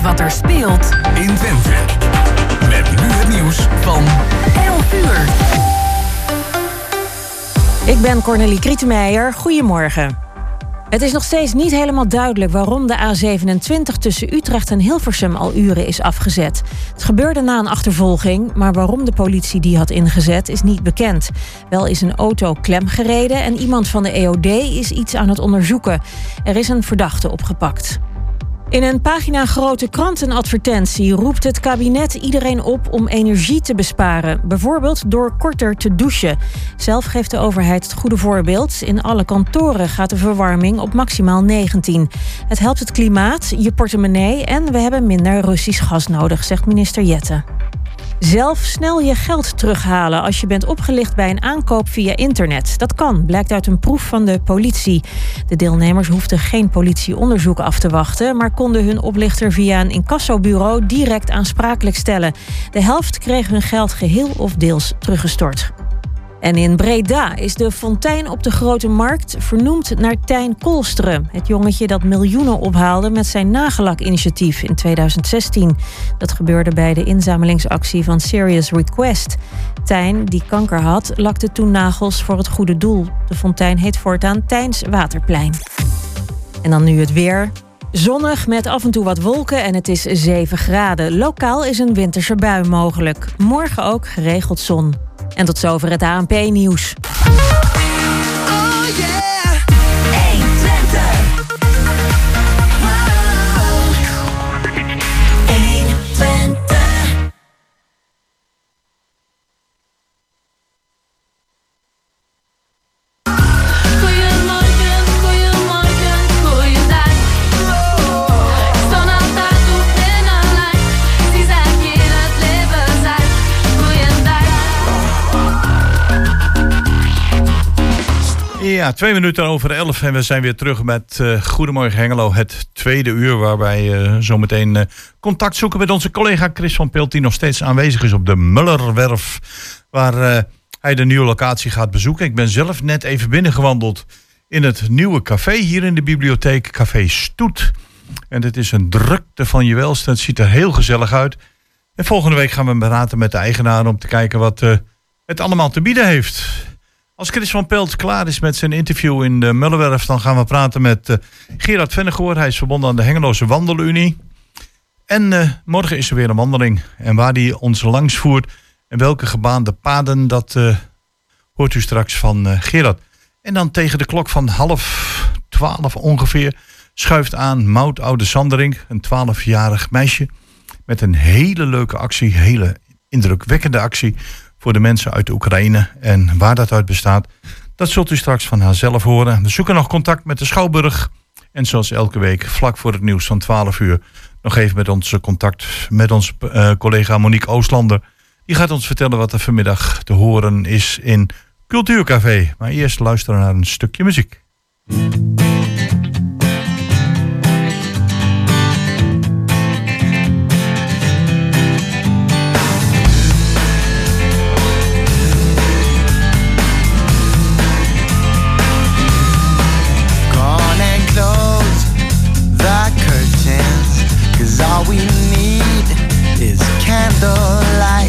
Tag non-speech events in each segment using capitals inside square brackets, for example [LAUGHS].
weet wat er speelt in Twente. Met nu het nieuws van 11 uur. Ik ben Cornelie Krietenmeijer. Goedemorgen. Het is nog steeds niet helemaal duidelijk waarom de A27 tussen Utrecht en Hilversum al uren is afgezet. Het gebeurde na een achtervolging, maar waarom de politie die had ingezet is niet bekend. Wel is een auto klemgereden en iemand van de EOD is iets aan het onderzoeken. Er is een verdachte opgepakt. In een pagina grote krantenadvertentie roept het kabinet iedereen op om energie te besparen. Bijvoorbeeld door korter te douchen. Zelf geeft de overheid het goede voorbeeld. In alle kantoren gaat de verwarming op maximaal 19. Het helpt het klimaat, je portemonnee en we hebben minder Russisch gas nodig, zegt minister Jette. Zelf snel je geld terughalen als je bent opgelicht bij een aankoop via internet. Dat kan, blijkt uit een proef van de politie. De deelnemers hoefden geen politieonderzoek af te wachten, maar konden hun oplichter via een incassobureau direct aansprakelijk stellen. De helft kreeg hun geld geheel of deels teruggestort. En in Breda is de fontein op de Grote Markt vernoemd naar Tijn Kolsteren. Het jongetje dat miljoenen ophaalde met zijn nagelakinitiatief in 2016. Dat gebeurde bij de inzamelingsactie van Serious Request. Tijn, die kanker had, lakte toen nagels voor het goede doel. De fontein heet voortaan Tijns Waterplein. En dan nu het weer. Zonnig met af en toe wat wolken en het is 7 graden. Lokaal is een winterse bui mogelijk. Morgen ook geregeld zon. En tot zover het ANP-nieuws. Ja, twee minuten over elf en we zijn weer terug met uh, Goedemorgen Hengelo, het tweede uur waarbij uh, zometeen uh, contact zoeken met onze collega Chris van Pelt die nog steeds aanwezig is op de Mullerwerf, waar hij de nieuwe locatie gaat bezoeken. Ik ben zelf net even binnengewandeld in het nieuwe café hier in de bibliotheek, Café Stoet. En het is een drukte van je welste, het ziet er heel gezellig uit. En volgende week gaan we beraten met de eigenaar om te kijken wat het allemaal te bieden heeft. Als Chris van Pelt klaar is met zijn interview in de Mullenwerf, dan gaan we praten met uh, Gerard Vennegoor. Hij is verbonden aan de Hengeloze Wandelunie. En uh, morgen is er weer een wandeling. En waar die ons langs voert en welke gebaande paden, dat uh, hoort u straks van Gerard. En dan tegen de klok van half twaalf ongeveer schuift aan Mout Oude Sandering, een twaalfjarig meisje. Met een hele leuke actie, hele indrukwekkende actie voor de mensen uit de Oekraïne. En waar dat uit bestaat, dat zult u straks van haar zelf horen. We zoeken nog contact met de Schouwburg. En zoals elke week, vlak voor het nieuws van 12 uur, nog even met onze contact met onze uh, collega Monique Oostlander. Die gaat ons vertellen wat er vanmiddag te horen is in Cultuurcafé. Maar eerst luisteren naar een stukje muziek. all we need is candlelight.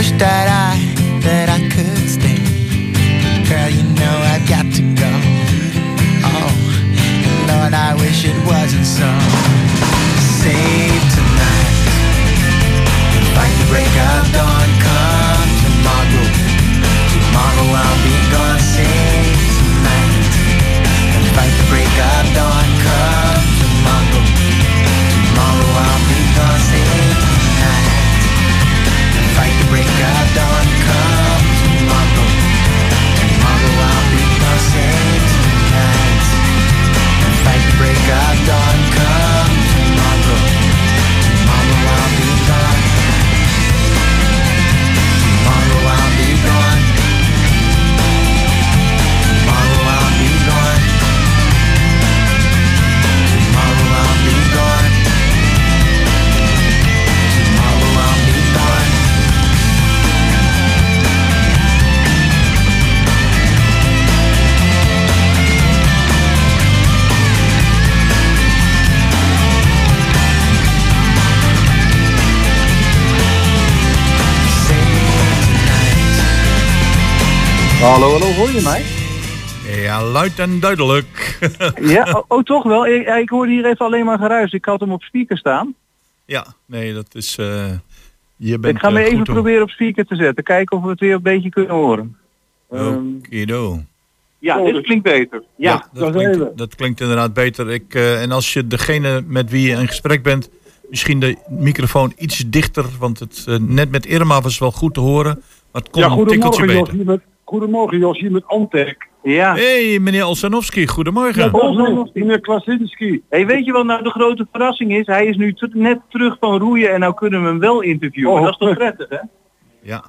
wish that I, that I could stay. Girl, you know I've got to go. Oh, Lord, I wish it wasn't so. Save tonight. Fight the break of dawn. Hallo, hallo, hoor je mij? Ja, luid en duidelijk. [LAUGHS] Ja, oh, oh, toch wel. Ik, ik hoorde hier even alleen maar geruis. Ik had hem op speaker staan. ja, nee, dat is... eh, je bent ik ga me eh, even proberen op speaker te zetten. Kijken of we het weer een beetje kunnen horen. Ehm, Okido. ja, dit klinkt beter. Ja, dat, klinkt, dat klinkt inderdaad beter. Ik, eh, en als je degene met wie je in gesprek bent, misschien de microfoon iets dichter, want het net met Irma was wel goed te horen, maar het kon Ja, een tikkeltje beter. hier met, goedemorgen Jos, hier met Antek. Ja. Hey, meneer Olsanowski, goedemorgen. Oh, meneer Klasinski. Hey, weet je wat nou de grote verrassing is? Hij is nu t- net terug van roeien en nou kunnen we hem wel interviewen. Oh. Dat is toch prettig, hè? Ja.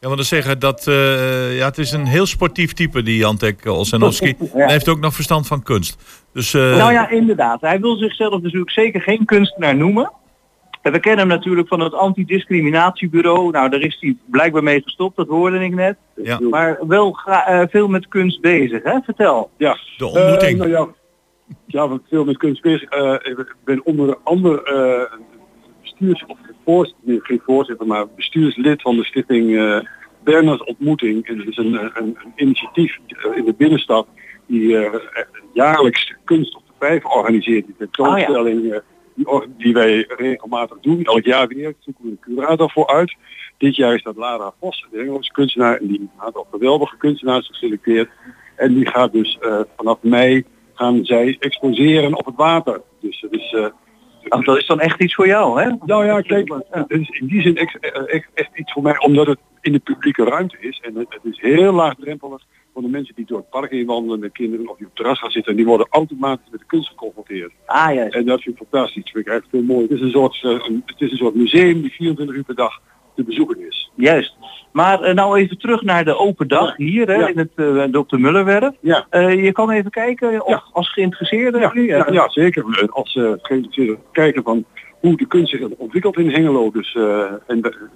Ja, want dan zeggen dat eh, ja, het is een heel sportief type, die Antek Olsanowski. [LAUGHS] Ja. Hij heeft ook nog verstand van kunst. Dus eh, Nou ja, inderdaad. Hij wil zichzelf natuurlijk zeker geen kunstenaar noemen. En we kennen hem natuurlijk van het antidiscriminatiebureau. Nou, daar is hij blijkbaar mee gestopt, dat hoorde ik net. ja, Maar wel gra- eh, veel met kunst bezig, hè? Vertel. Ja, de ontmoeting. Eh, nou ja, veel met kunst bezig. Eh, ik ben onder andere eh, bestuurs, of voorzitter, geen voorzitter, maar bestuurslid van de stichting eh Berners Ontmoeting. En dat is een, een, een initiatief in de binnenstad die eh, jaarlijks kunst op de vijf organiseert. Die tentoonstelling eh, die, or- die wij regelmatig doen, elk jaar weer. Zoeken we een curator voor uit. Dit jaar is dat Lara Vos, de Engelse kunstenaar, en die had al geweldige kunstenaars geselecteerd. En die gaat dus eh, vanaf mei gaan zij exposeren op het water. Dus dat is... eh, Ach, dat is dan echt iets voor jou, hè? nou ja, kijk, het is in die zin eh, echt iets voor mij, omdat het in de publieke ruimte is. En het, het is heel laagdrempelig de mensen die door het park heen wandelen met kinderen of die op het terras gaan zitten. En die worden automatisch met de kunst geconfronteerd. Ah, juist. En dat vind ik fantastisch. Dat vind ik echt heel mooi. Het is een soort, eh, een, het is een soort museum die 24 uur per dag te bezoeken is. Juist. Maar eh, nou even terug naar de open dag hier, hè, Ja. in het eh Dr. Mullerwerf. Ja. Je kan even kijken of, Ja. als geïnteresseerde. Ja, nu, ja, ja zeker. Als uh, kijken van hoe de kunst zich ontwikkelt in Hengelo. Dus en de,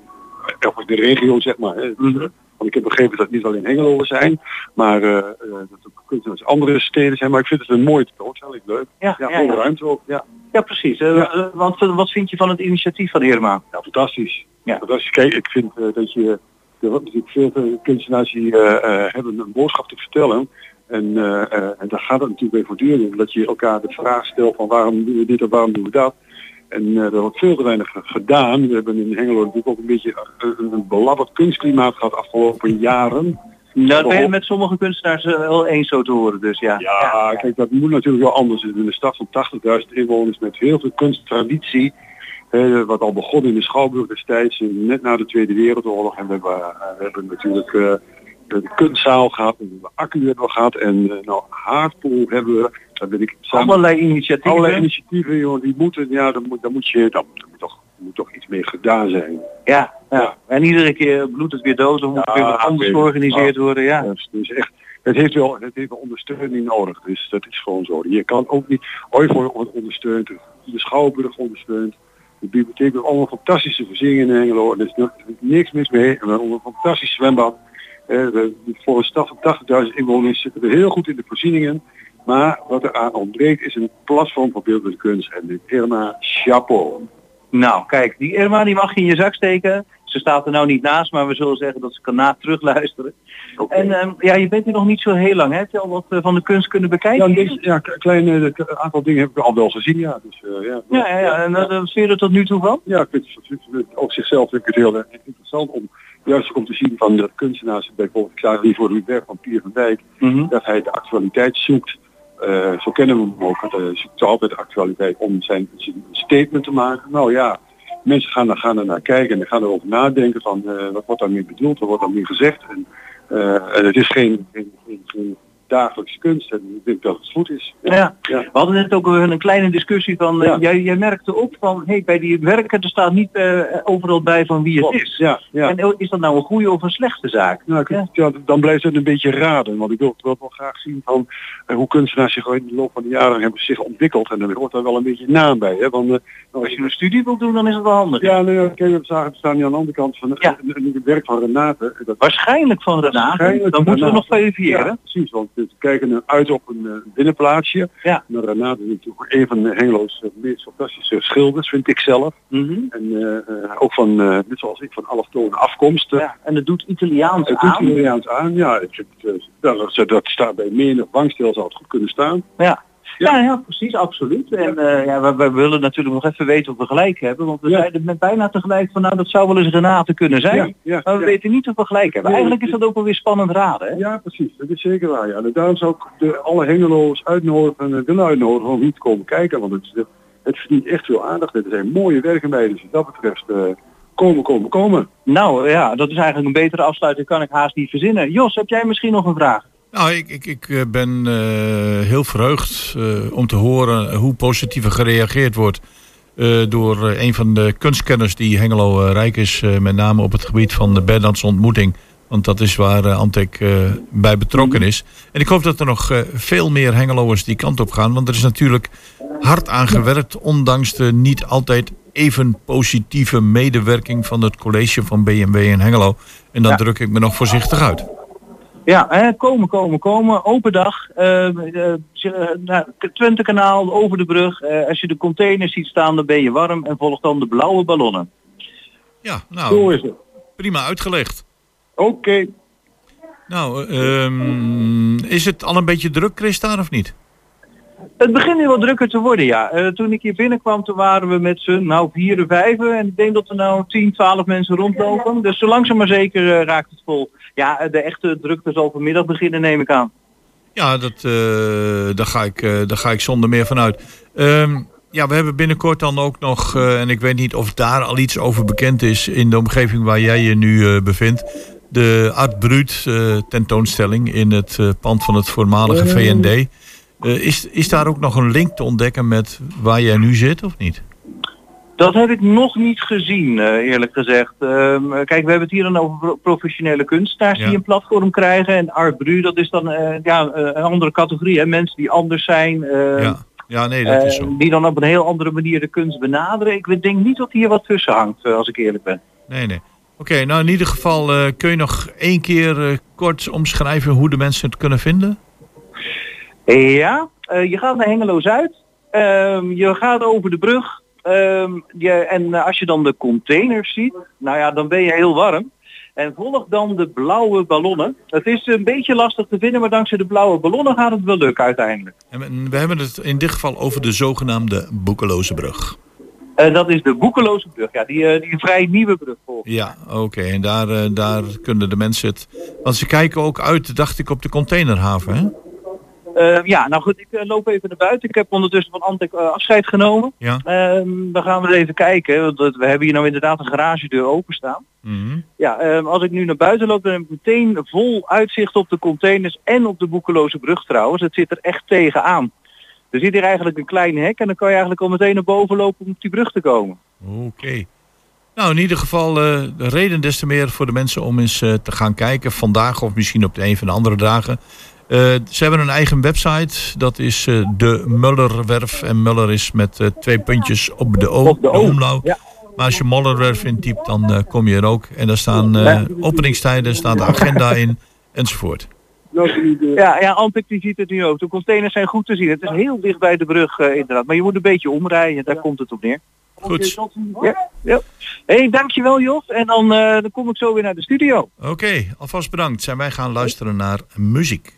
of de regio zeg maar. Hè. Eh, want ik heb begrepen dat het niet alleen Hengelo zijn, maar eh, dat ook kunstenaars andere steden zijn. Maar ik vind het een mooie tentoonstelling, leuk. Ja, Ja, ja, ruimte ook. Ja, Ja, precies. Eh, want wat vind je van het initiatief van Irma? ja fantastisch. Ja. fantastisch. Kijk, ik vind dat je natuurlijk veel kunstenaars die hebben een boodschap te vertellen. En, en daar gaat het natuurlijk bij voortdurend. Dat je elkaar de vraag stelt van waarom doen we dit en waarom doen we dat. En eh, er wordt veel te weinig gedaan. We hebben in Hengelo natuurlijk ook een beetje eh, een, een belabberd kunstklimaat gehad afgelopen jaren. Nou, dat ben je met sommige kunstenaars eh, wel eens zo te horen, dus ja. Ja, kijk, dat moet natuurlijk wel anders. In een stad van 80.000 inwoners met heel veel kunsttraditie. eh, wat al begon in de Schouwburg destijds, net na de Tweede Wereldoorlog. En we hebben, we hebben natuurlijk eh, de kunstzaal gehad, en we hebben Accu hebben we gehad. En eh, nou, Haardpool hebben we, daar ben ik samen Allerlei initiatieven. allerlei initiatieven, joh, die moeten, ja, daar moet, daar moet je, daar moet toch, moet toch iets mee gedaan zijn. Ja, ja. Ja. En iedere keer bloedt het weer dood, of moet er Ja, weer wat anders georganiseerd worden, ja. Dus, dus echt, het heeft wel, het heeft wel ondersteuning nodig. Dus dat is gewoon zo. Je kan ook niet, Ooivoor wordt ondersteund, de Schouwburg ondersteunt, de bibliotheek heeft allemaal fantastische voorzieningen in Hengelo. Er is niks mis mee. En we hebben een fantastisch zwembad. Eh, voor een stad van 80.000 inwoners zitten we heel goed in de voorzieningen. Maar wat er aan ontbreekt is een platform voor beeldende kunst. En de Irma Chapeau. Nou, kijk, die Irma die mag je in je zak steken. Ze staat er nou niet naast, maar we zullen zeggen dat ze kan na terugluisteren. Oké. En ehm, ja, je bent hier nog niet zo heel lang. hè? Heb je al wat eh, van de kunst kunnen Ja, bekijken? ja, k- kleine k- aantal dingen heb ik al wel gezien, ja. Dus, eh, ja, ja, ja, ja. En uh, vind je er tot nu toe van? Ja, ik vind het, zichzelf vind ik het heel interessant om juist om te zien van de kunstenaars, bijvoorbeeld Xavier voor Hubert van Pier van Dijk, Mhm. dat hij de actualiteit zoekt. Eh, zo kennen we hem ook. want Hij zoekt altijd de actualiteit om zijn, zijn statement te maken. Nou ja, mensen gaan, er- gaan er naar kijken en gaan erover nadenken van eh, wat wordt daarmee bedoeld, wat wordt daarmee gezegd. En, eh, en het is geen, geen, geen, geen dagelijkse kunst en ik denk dat het goed is. Ja. Ja. We hadden net ook een kleine discussie van, eh, Ja. jij, jij merkte op van, hey, bij die werken, er staat niet eh, overal bij van wie het Klopt. is. Ja, ja. En oh, is dat nou een goede of een slechte zaak? Nou, ik- ja, dan blijft het een beetje raden. Want ik wil, wil wel graag zien van eh, hoe kunstenaars zich in de loop van de jaren hebben zich ontwikkeld. En dan hoort daar wel een beetje naam bij. Hè? Want, nou, Als je een studie wilt doen, dan is het wel handig. ja, ja, kijk, we zagen het staan hier aan de andere kant van het werk van Renate. Dat, Waarschijnlijk van Renate, Waarschijnlijk dan moeten we nog verifiëren. precies. Want we kijken nu uit op een eh, binnenplaatsje. Ja. Maar Renate is natuurlijk een van de Hengelo's eh, meest fantastische schilders, vind ik zelf. Mhm. En eh, eh, ook van, eh, net zoals ik, van allochtone afkomst. ja. En het doet Italiaans Het doet aan. Italiaans aan, ja. Eh, ja, dat, dat staat bij menig bankstel zou het goed kunnen staan. Ja. Ja, ja, precies, absoluut. En eh, ja, we, we willen natuurlijk nog even weten of we gelijk hebben. Want we Ja. zeiden met bijna tegelijk van nou dat zou wel eens Renate kunnen zijn. Ja, maar we weten niet of we gelijk hebben. Nee, Eigenlijk is dat ook wel weer spannend raden. Hè? Ja, precies. Dat is zeker waar. Ja. En daarom zou ik de, alle Hengelo's uitnodigen, eh, willen uitnodigen om hier te komen kijken. Want het, het verdient echt veel aandacht. Er zijn mooie werken bij. Dus wat dat betreft eh, komen, komen, komen. Nou ja, dat is eigenlijk een betere afsluiting kan ik haast niet verzinnen. Jos, heb jij misschien nog een vraag? Nou, ik, ik, ik eh, ben eh, heel verheugd eh, om te horen hoe positief er gereageerd wordt door een van de kunstkenners die Hengelo rijk is, met name op het gebied van de Bernardse ontmoeting. Want dat is waar Antek bij betrokken is. En ik hoop dat er nog veel meer Hengeloers die kant op gaan. Want er is natuurlijk hard aan gewerkt, ondanks de niet altijd even positieve medewerking van het college van BMW in Hengelo. En dan Ja. druk ik me nog voorzichtig uit. Ja, hè, komen, komen, komen. Open dag. eh, eh, eh, nou, Twente kanaal, over de brug. Eh, als je de containers ziet staan, dan ben je warm. En volg dan de blauwe ballonnen. Ja, Zo nou, is het. prima uitgelegd. Oké. Nou, ehm, is het al een beetje druk, Chris, daar of niet? Het begint nu wat drukker te worden, ja. Toen ik hier binnenkwam, toen waren we met z'n nou vier en vijven. En ik denk dat er nou 10, 12 mensen rondlopen. Dus zo langzaam maar zeker raakt het vol. Ja, de echte drukte zal vanmiddag beginnen, neem ik aan. Ja, dat, eh, daar, ga ik, eh, daar ga ik zonder meer van uit. Ehm, ja, we hebben binnenkort dan ook nog, eh, en ik weet niet of daar al iets over bekend is in de omgeving waar jij je nu eh, bevindt. De Art Brut eh, tentoonstelling in het pand van het voormalige VND. Eh, is, is daar ook nog een link te ontdekken met waar jij nu zit of niet? Dat heb ik nog niet gezien, eh, eerlijk gezegd. Ehm, kijk, we hebben het hier dan over pro- professionele kunstenaars Ja. die een platform krijgen. En Art Bru, dat is dan eh, ja, eh, een andere categorie. Hè? Mensen die anders zijn. eh, ja. ja, nee, dat is eh, zo. die dan op een heel andere manier de kunst benaderen. Ik denk niet dat hier wat tussen hangt, eh, als ik eerlijk ben. Nee, nee. Oké, nou in ieder geval eh, kun je nog één keer eh, kort omschrijven hoe de mensen het kunnen vinden? Ja, eh, je gaat naar Hengelo Zuid. Ehm, je gaat over de brug. Ehm, je, en eh, als je dan de containers ziet, nou ja, dan ben je heel warm. En volg dan de blauwe ballonnen. Het is een beetje lastig te vinden, maar dankzij de blauwe ballonnen gaat het wel lukken uiteindelijk. En we- hebben het in dit geval over de zogenaamde Boekeloze brug. En dat is de Boekeloze brug. Ja, die, eh, die vrij nieuwe brug volgens Ja, oké. En daar, daar kunnen de mensen het... Want ze kijken ook uit, dacht ik, op de containerhaven, hè? Eh, ja, nou goed, ik eh, loop even naar buiten. Ik heb ondertussen van Antek eh, afscheid genomen. Ja. Ehm, dan gaan we even kijken. Want we hebben hier nou inderdaad een garagedeur openstaan. Mhm. Ja, ehm, als ik nu naar buiten loop, dan heb ik meteen vol uitzicht op de containers en op de Boekeloze brug trouwens. Het zit er echt tegenaan. Er zit hier eigenlijk een klein hek en dan kan je eigenlijk al meteen naar boven lopen om op die brug te komen. Oké. Nou, in ieder geval eh, de reden des te meer voor de mensen om eens te gaan kijken. Vandaag of misschien op de een van de andere dagen. Eh, ze hebben een eigen website. Dat is eh, de Mullerwerf. En Muller is met eh, twee puntjes op de O. Op de O, ja. Maar als je Mullerwerf intypt, dan eh, kom je er ook. En daar staan eh, openingstijden, staat de agenda in, enzovoort. Ja, ja, Antek die ziet het nu ook. De containers zijn goed te zien. Het is heel dicht bij de brug inderdaad. Maar je moet een beetje omrijden, daar komt het op neer. Goed. Ja, ja. hey, dankjewel Jos. En dan, eh, dan kom ik zo weer naar de studio. Oké, alvast bedankt. En wij gaan luisteren naar muziek.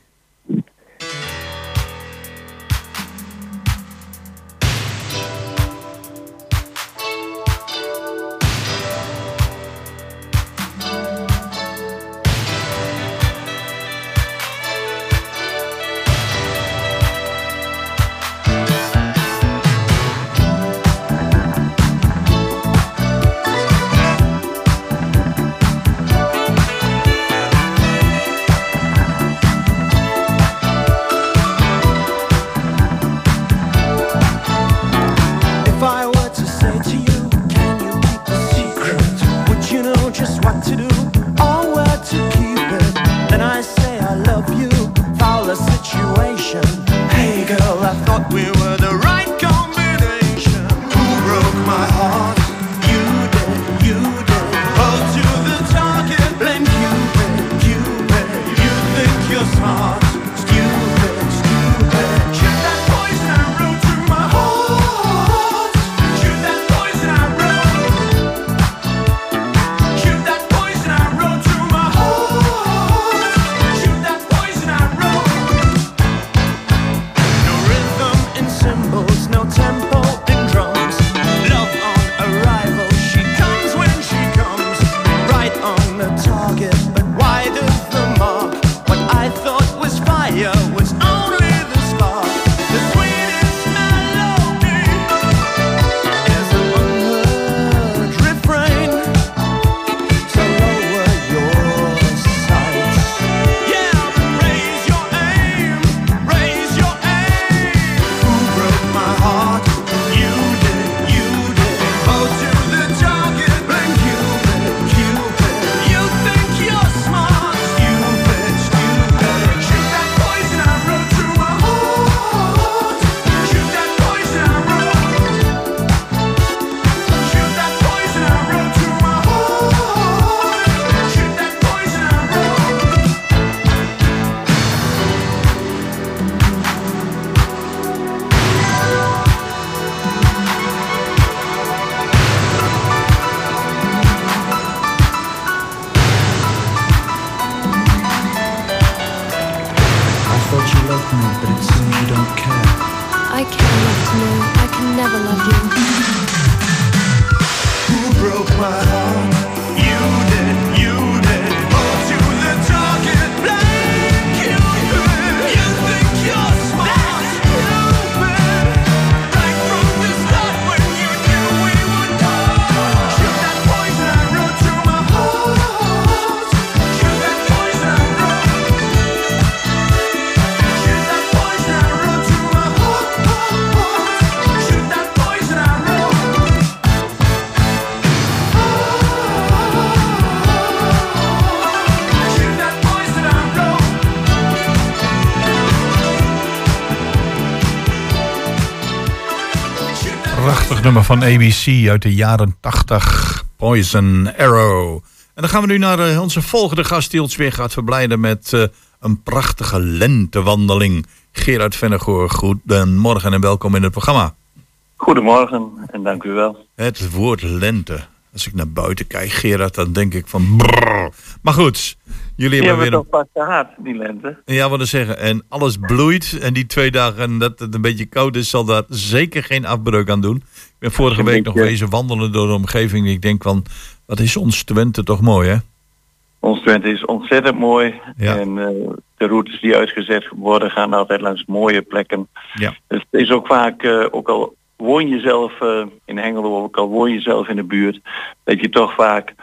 Nummer van ABC uit de jaren 80. Poison Arrow. En dan gaan we nu naar eh, onze volgende gast die ons weer gaat verblijden met eh, een prachtige lentewandeling. Gerard Vennegoor, goedemorgen en welkom in het programma. Goedemorgen en dank u wel. Het woord lente. Als ik naar buiten kijk, Gerard, dan denk ik van brrr. Maar goed, jullie hebben hebben we weer toch pas gehad, die lente. Ja, wat te zeggen. En alles bloeit. En die twee dagen dat het een beetje koud is, zal daar zeker geen afbreuk aan doen. Ik ben vorige week nog wezen wandelen door de omgeving. Ik denk van, wat is ons Twente toch mooi, hè? Ons Twente is ontzettend mooi. Ja. En eh, de routes die uitgezet worden gaan altijd langs mooie plekken. Ja. Dus het is ook vaak, eh, ook al woon je zelf eh, in Hengelo, ook al woon je zelf in de buurt, dat je toch vaak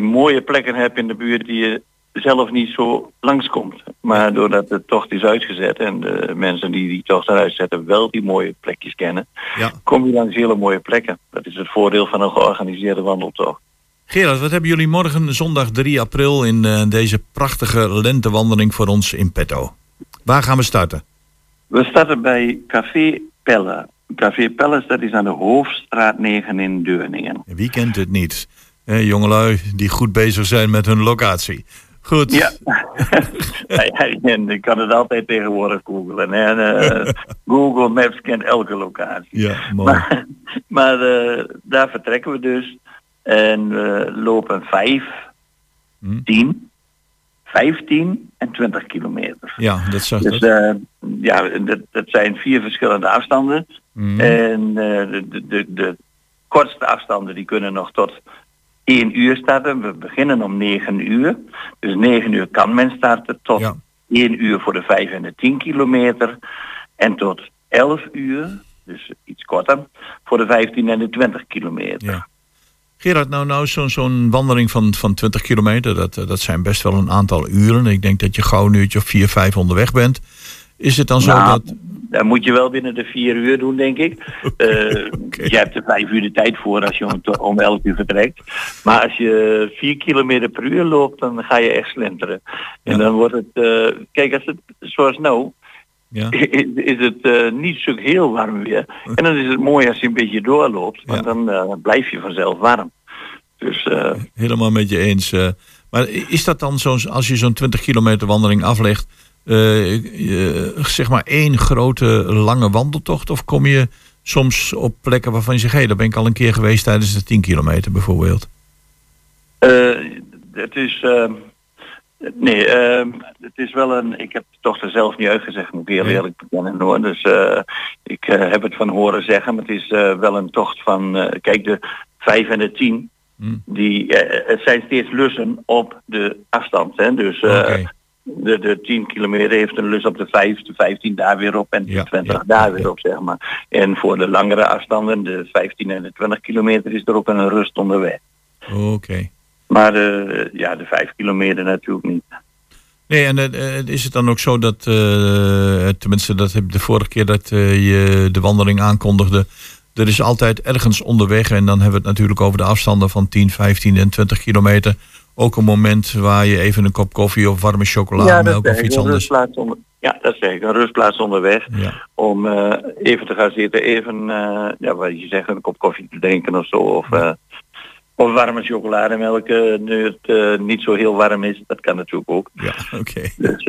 mooie plekken hebt in de buurt die je zelf niet zo langskomt. Maar doordat de tocht is uitgezet en de mensen die die tocht eruit zetten wel die mooie plekjes kennen, Ja. kom je langs hele mooie plekken. Dat is het voordeel van een georganiseerde wandeltocht. Gerard, wat hebben jullie morgen zondag 3 april in eh, deze prachtige lentewandeling voor ons in petto? Waar gaan we starten? We starten bij Café Pelle. Café Pelle dat is aan de Hoofdstraat 9 in Deurningen. Wie kent het niet? Eh, jongelui die goed bezig zijn met hun locatie. Goed. Ja. [LAUGHS] en ik kan het altijd tegenwoordig googlen. En, eh, [LAUGHS] Google Maps kent elke locatie. Ja, mooi. Maar maar eh, daar vertrekken we dus. En we lopen 5, Hm. 10, 15 en 20 kilometer. Ja, dat zag Dus eh, ja, dat, dat zijn vier verschillende afstanden. Mhm. En de, de, de, de kortste afstanden die kunnen nog tot 1 uur starten. We beginnen om 9 uur. Dus 9 uur kan men starten tot Ja. 1 uur voor de 5 en de 10 kilometer. En tot 11 uur, dus iets korter, voor de 15 en de 20 kilometer. Ja. Gerard, nou, nou zo'n zo'n wandeling van, van 20 kilometer, dat, eh, dat zijn best wel een aantal uren. Ik denk dat je gauw een uurtje of 4, 5 onderweg bent. Is het dan zo Nou, dat... Dat moet je wel binnen de vier uur doen, denk ik. [LAUGHS] Eh, Je hebt er vijf uur de tijd voor als je om, to- om elf uur vertrekt. Maar als je vier kilometer per uur loopt, dan ga je echt slenteren. En dan wordt het... eh, kijk, als het zoals nou... Ja. [LAUGHS] Is, is het eh, niet zo heel warm weer. En dan is het mooi als je een beetje doorloopt. Want Ja. dan blijf je vanzelf warm. Dus Helemaal met je eens. maar is dat dan zo, als je zo'n 20 kilometer wandeling aflegt, zeg maar één grote lange wandeltocht? Of kom je soms op plekken waarvan je zegt, hé, hey, daar ben ik al een keer geweest tijdens de 10 kilometer bijvoorbeeld? Eh, het is. ehm, nee, ehm, het is wel een. Ik heb de tocht er zelf niet uitgezegd, moet ik heel eerlijk bekennen hoor. Dus eh, ik eh, heb het van horen zeggen, maar het is eh, wel een tocht van. eh, kijk, de 5 en de 10, Hmm. die, eh, het zijn steeds lussen op de afstand. Hè? Dus eh. De, de 10 kilometer heeft een lus op de 5, de 15 daar weer op en de Ja, 20 ja, daar ja, weer op, zeg maar. En voor de langere afstanden, de 15 en de 20 kilometer, is er ook een rust onderweg. Oké. Maar eh, ja, de vijf kilometer natuurlijk niet. Nee, en eh, is het dan ook zo dat, eh, tenminste dat heb de vorige keer dat je de wandeling aankondigde, er is altijd ergens onderweg, en dan hebben we het natuurlijk over de afstanden van 10, 15 en 20 kilometer, ook een moment waar je even een kop koffie of warme chocolademelk of zeg iets anders. onder, ja, dat zeg ik, een rustplaats onderweg. Ja, Om eh, even te gaan zitten, even, eh, ja, wat je zegt, een kop koffie te drinken of zo. Of, eh, of warme chocolademelk, nu het niet zo heel warm is. Dat kan natuurlijk ook. ja [LAUGHS] oké. Dus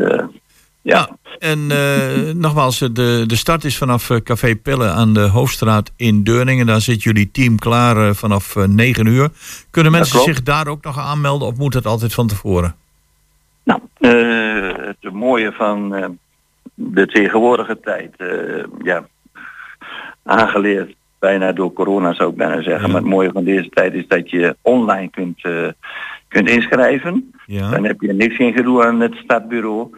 ja. En eh, [LAUGHS] nogmaals, eh, de, de start is vanaf eh, Café Pelle aan de Hoofdstraat in Deurningen. Daar zit jullie team klaar vanaf eh, 9 uur. Kunnen mensen zich daar ook nog aanmelden of moet het altijd van tevoren? Nou, het mooie van de tegenwoordige tijd, ja, aangeleerd bijna door corona zou ik bijna zeggen. Ja. Maar het mooie van deze tijd is dat je online kunt, kunt inschrijven. Ja. Dan heb je niks in gedoe aan het startbureau.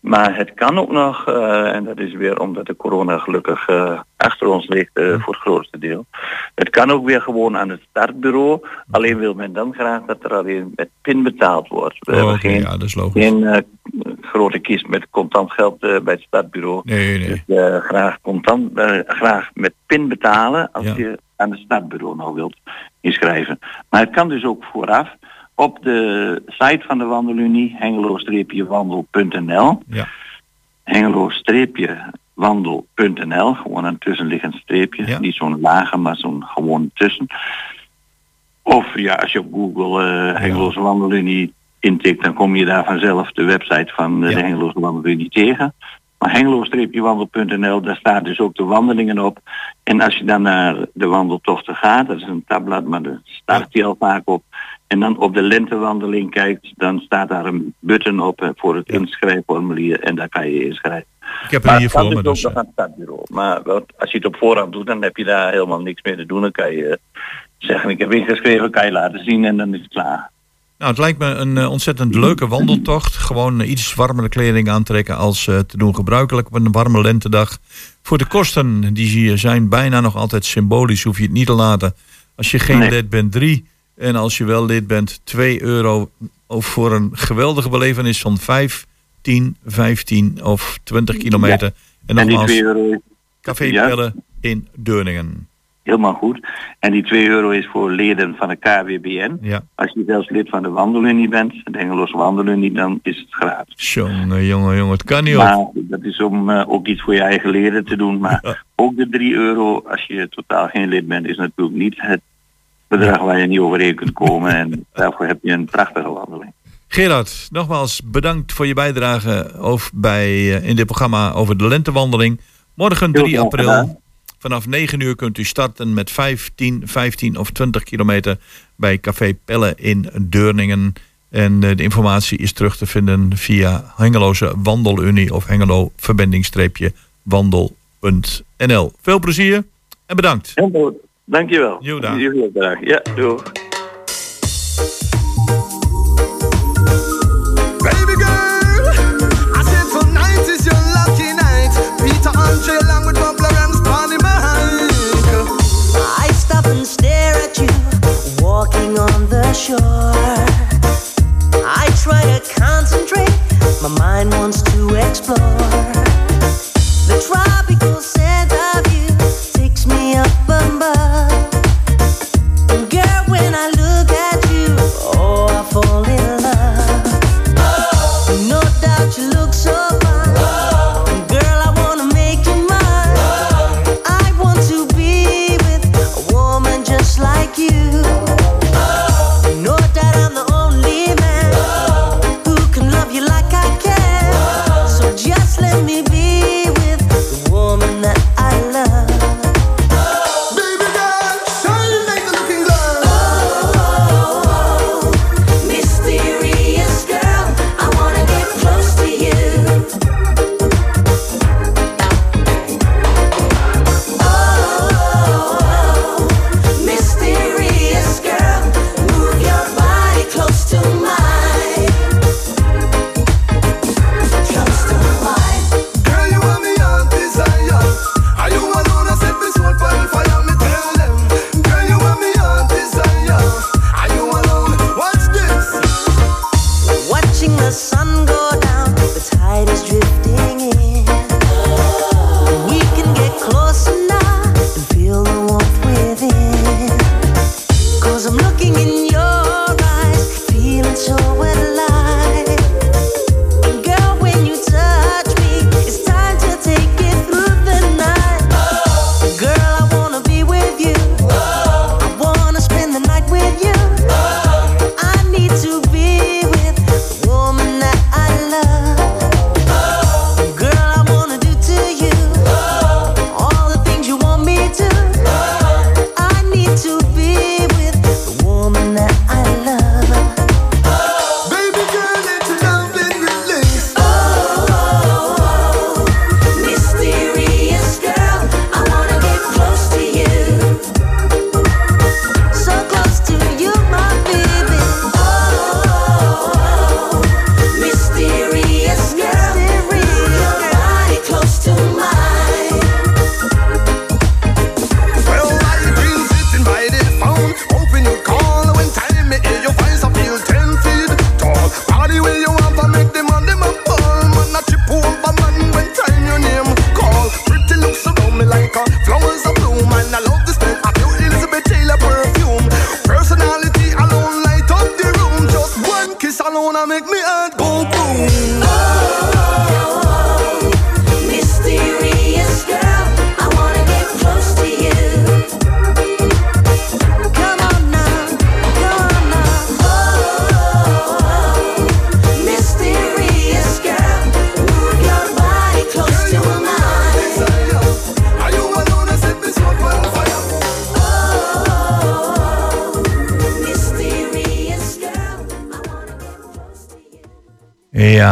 Maar het kan ook nog, eh, en dat is weer omdat de corona gelukkig eh, achter ons ligt eh, voor het grootste deel. Het kan ook weer gewoon aan het startbureau. Alleen wil men dan graag dat er alleen met pin betaald wordt. We Oh, geen, ja, dat is logisch. geen grote kist met contant geld bij het startbureau. Nee, nee. Dus graag contant, graag met pin betalen als Ja. je aan het startbureau nou wilt inschrijven. Maar het kan dus ook vooraf op de site van de Wandelunie, hengelo-wandel.nl. Ja. Hengelo-wandel.nl, gewoon een tussenliggend streepje. Ja. Niet zo'n lage, maar zo'n gewoon tussen. Of ja, als je op Google eh Hengeloze Wandelunie intikt, dan kom je daar vanzelf de website van eh, Ja. de Hengeloze Wandelunie tegen. Maar hengelo-wandel.nl, daar staat dus ook de wandelingen op. En als je dan naar de wandeltochten gaat, dat is een tabblad, maar daar start die al vaak op. En dan op de lentewandeling kijkt, dan staat daar een button op eh, voor het Ja. inschrijfformulier en daar kan je inschrijven. Ik heb Maar er hier voor me. dus ook nog aan het startbureau. Maar wat, als je het op voorhand doet, dan heb je daar helemaal niks meer te doen. Dan kan je eh, zeggen, ik heb ingeschreven, kan je laten zien en dan is het klaar. nou, het lijkt me een eh, ontzettend leuke wandeltocht. Gewoon eh, iets warmere kleding aantrekken als eh, te doen gebruikelijk op een warme lentedag. Voor de kosten, die zijn bijna nog altijd symbolisch, hoef je het niet te laten. Als je geen Nee. lid bent, 3. En als je wel lid bent, 2 euro of voor een geweldige belevenis van 5, 10, 15 of 20 kilometer. En En nogmaals, 2 euro Café ja. Pelle in Deurningen. helemaal goed. En die 2 euro is voor leden van de KWBN. Ja, Als je zelfs lid van de Wandelunie bent, de Engeloze Wandelunie, dan is het gratis. jongen, jongen, jongen, het kan niet op. Maar dat is om eh, ook iets voor je eigen leden te doen. Maar Ja. ook de 3 euro, als je totaal geen lid bent, is natuurlijk niet het bedrag waar je niet overheen kunt komen. En daarvoor heb je een prachtige wandeling. Gerard, nogmaals bedankt voor je bijdrage over bij, eh, in dit programma over de lentewandeling. Morgen Heel 3 graag april. Vanaf 9 uur kunt u starten met 15, 15 of 20 kilometer bij Café Pelle in Deurningen. En eh, de informatie is terug te vinden via Hengeloze Wandelunie of Hengelo verbinding-streepje wandel.nl. Veel plezier en bedankt. Heel goed. Dankjewel. Jo, dag. Jullie ook bedankt. Ja, doeg. Baby girl, I said tonight is your lucky night. Peter Andre along with Bob Lawrence on the. I stop and stare at you walking on the shore. I try to concentrate, my mind wants to explore. The tropical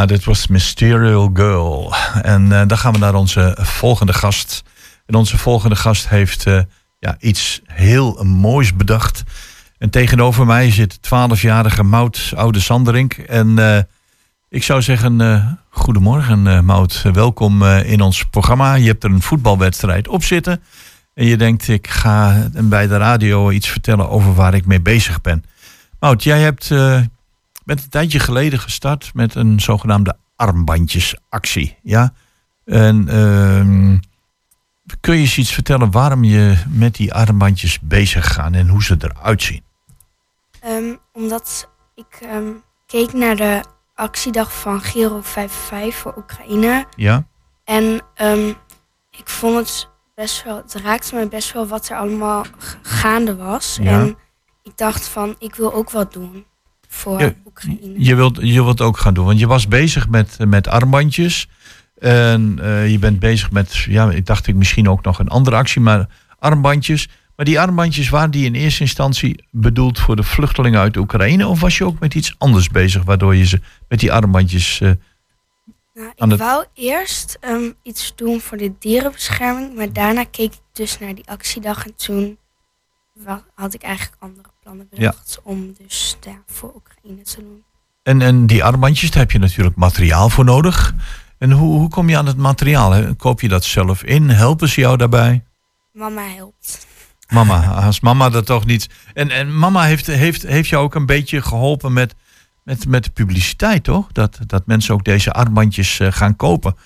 Dit was Mysterial Girl. En eh, dan gaan we naar onze volgende gast. En onze volgende gast heeft eh, ja, iets heel moois bedacht. En tegenover mij zit 12-jarige Mout Oude Sanderink. En eh, ik zou zeggen, goedemorgen Mout. Welkom in ons programma. Je hebt er een voetbalwedstrijd op zitten. En je denkt, ik ga bij de radio iets vertellen over waar ik mee bezig ben. Mout, jij hebt bent een tijdje geleden gestart met een zogenaamde armbandjesactie. Ja? En ehm, kun je eens iets vertellen waarom je met die armbandjes bezig gaat en hoe ze eruit zien? Ehm, omdat ik ehm, keek naar de actiedag van Giro 55 voor Oekraïne. Ja? En ik vond het best wel, het raakte me best wel wat er allemaal gaande was. Ja. En ik dacht van, ik wil ook wat doen voor Ja, Oekraïne. Je wilt, je wilt ook gaan doen, want je was bezig met, met armbandjes. En eh, je bent bezig met, ja, ik dacht ik misschien ook nog een andere actie, maar armbandjes. Maar die armbandjes, waren die in eerste instantie bedoeld voor de vluchtelingen uit Oekraïne? Of was je ook met iets anders bezig, waardoor je ze met die armbandjes... eh, Nou, ik het- wou eerst ehm, iets doen voor de dierenbescherming, maar daarna keek ik dus naar die actiedag en toen had ik eigenlijk andere om dus ja, voor Oekraïne te doen. En, en die armbandjes, daar heb je natuurlijk materiaal voor nodig. En hoe, hoe kom je aan het materiaal? Hè? Koop je dat zelf in? Helpen ze jou daarbij? Mama helpt. Mama, als mama dat toch niet. En, en mama heeft, heeft, heeft jou ook een beetje geholpen met, met, met de publiciteit, toch? Dat, dat mensen ook deze armbandjes eh, gaan kopen.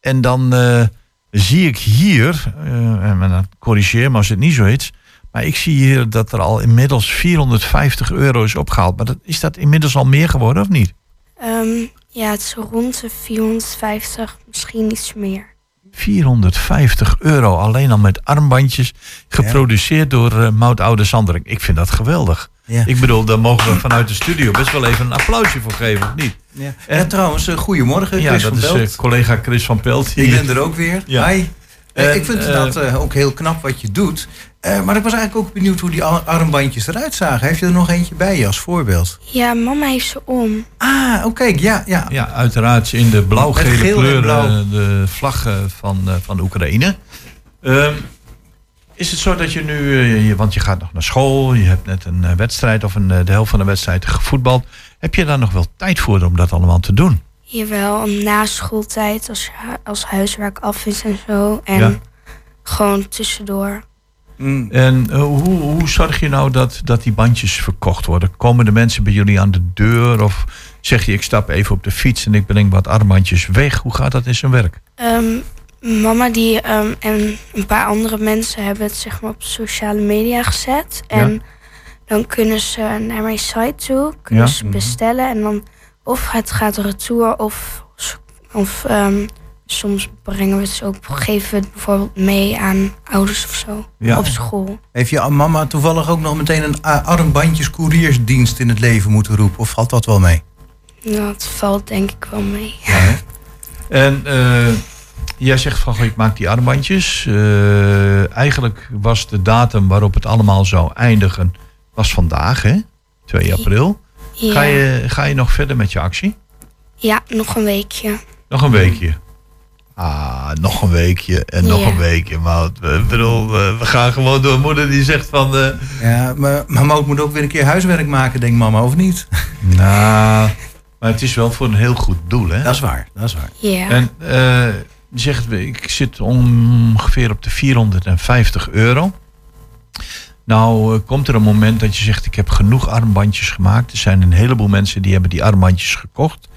En dan eh, zie ik hier, eh, en dan corrigeer me als het niet zo is. Maar ik zie hier dat er al inmiddels 450 euro is opgehaald. Maar dat, is dat inmiddels al meer geworden of niet? Ehm, ja, het is rond de 450, misschien iets meer. 450 euro alleen al met armbandjes. Geproduceerd door eh Mout Oude Sandering. Ik vind dat geweldig. Ja. Ik bedoel, daar mogen we vanuit de studio best wel even een applausje voor geven, of niet? Ja. Ja, trouwens, eh, goedemorgen, Ja, Chris dat van is Pelt. eh, collega Chris van Pelt. Ik ben er ook weer. Ja. Hi. Eh, En, ik vind eh, ook heel knap wat je doet. Eh, maar ik was eigenlijk ook benieuwd hoe die ar- armbandjes eruit zagen. Heeft je er nog eentje bij je als voorbeeld? Ja, mama heeft ze om. Ah, oké. Ja, ja. Ja, uiteraard in de blauw-gele kleuren, blauw. eh, de vlag eh, van, eh, van Oekraïne. Ehm, is het zo dat je nu, eh, want je gaat nog naar school, je hebt net een wedstrijd of een, de helft van de wedstrijd gevoetbald. Heb je daar nog wel tijd voor om dat allemaal te doen? Jawel, na schooltijd, als, als huiswerk af is en zo. En Ja. gewoon tussendoor. Mm. En eh, hoe, hoe zorg je nou dat, dat die bandjes verkocht worden? Komen de mensen bij jullie aan de deur? Of zeg je, ik stap even op de fiets en ik breng wat armbandjes weg? Hoe gaat dat in zijn werk? Ehm, mama die, ehm, en een paar andere mensen hebben het zeg maar op sociale media gezet. En dan kunnen ze naar mijn site toe, kunnen Ja. ze bestellen. En dan of het gaat retour of, of ehm, soms brengen we het ze ook, geven we het bijvoorbeeld mee aan ouders of zo Ja. op school. Heeft je mama toevallig ook nog meteen een a- armbandjes couriersdienst in het leven moeten roepen? Of valt dat wel mee? Nou, dat valt denk ik wel mee. En eh, jij zegt van, goh, ik maak die armbandjes. Eh, eigenlijk was de datum waarop het allemaal zou eindigen, was vandaag, hè? 2 april. Ja. Ga, je, ga je nog verder met je actie? Ja, nog een weekje. Nog een weekje. Ah, nog een weekje en nog Ja. een weekje. Maar ik bedoel, we gaan gewoon door. Moeder die zegt van... eh, Ja, maar mama moet ook weer een keer huiswerk maken, denkt mama, of niet? [LAUGHS] nou, maar het is wel voor een heel goed doel, hè? Dat is waar, dat is waar. Ja. En eh, zegt, ik zit ongeveer op de 450 euro. Nou, eh, komt er een moment dat je zegt, ik heb genoeg armbandjes gemaakt. Er zijn een heleboel mensen die hebben die armbandjes gekocht.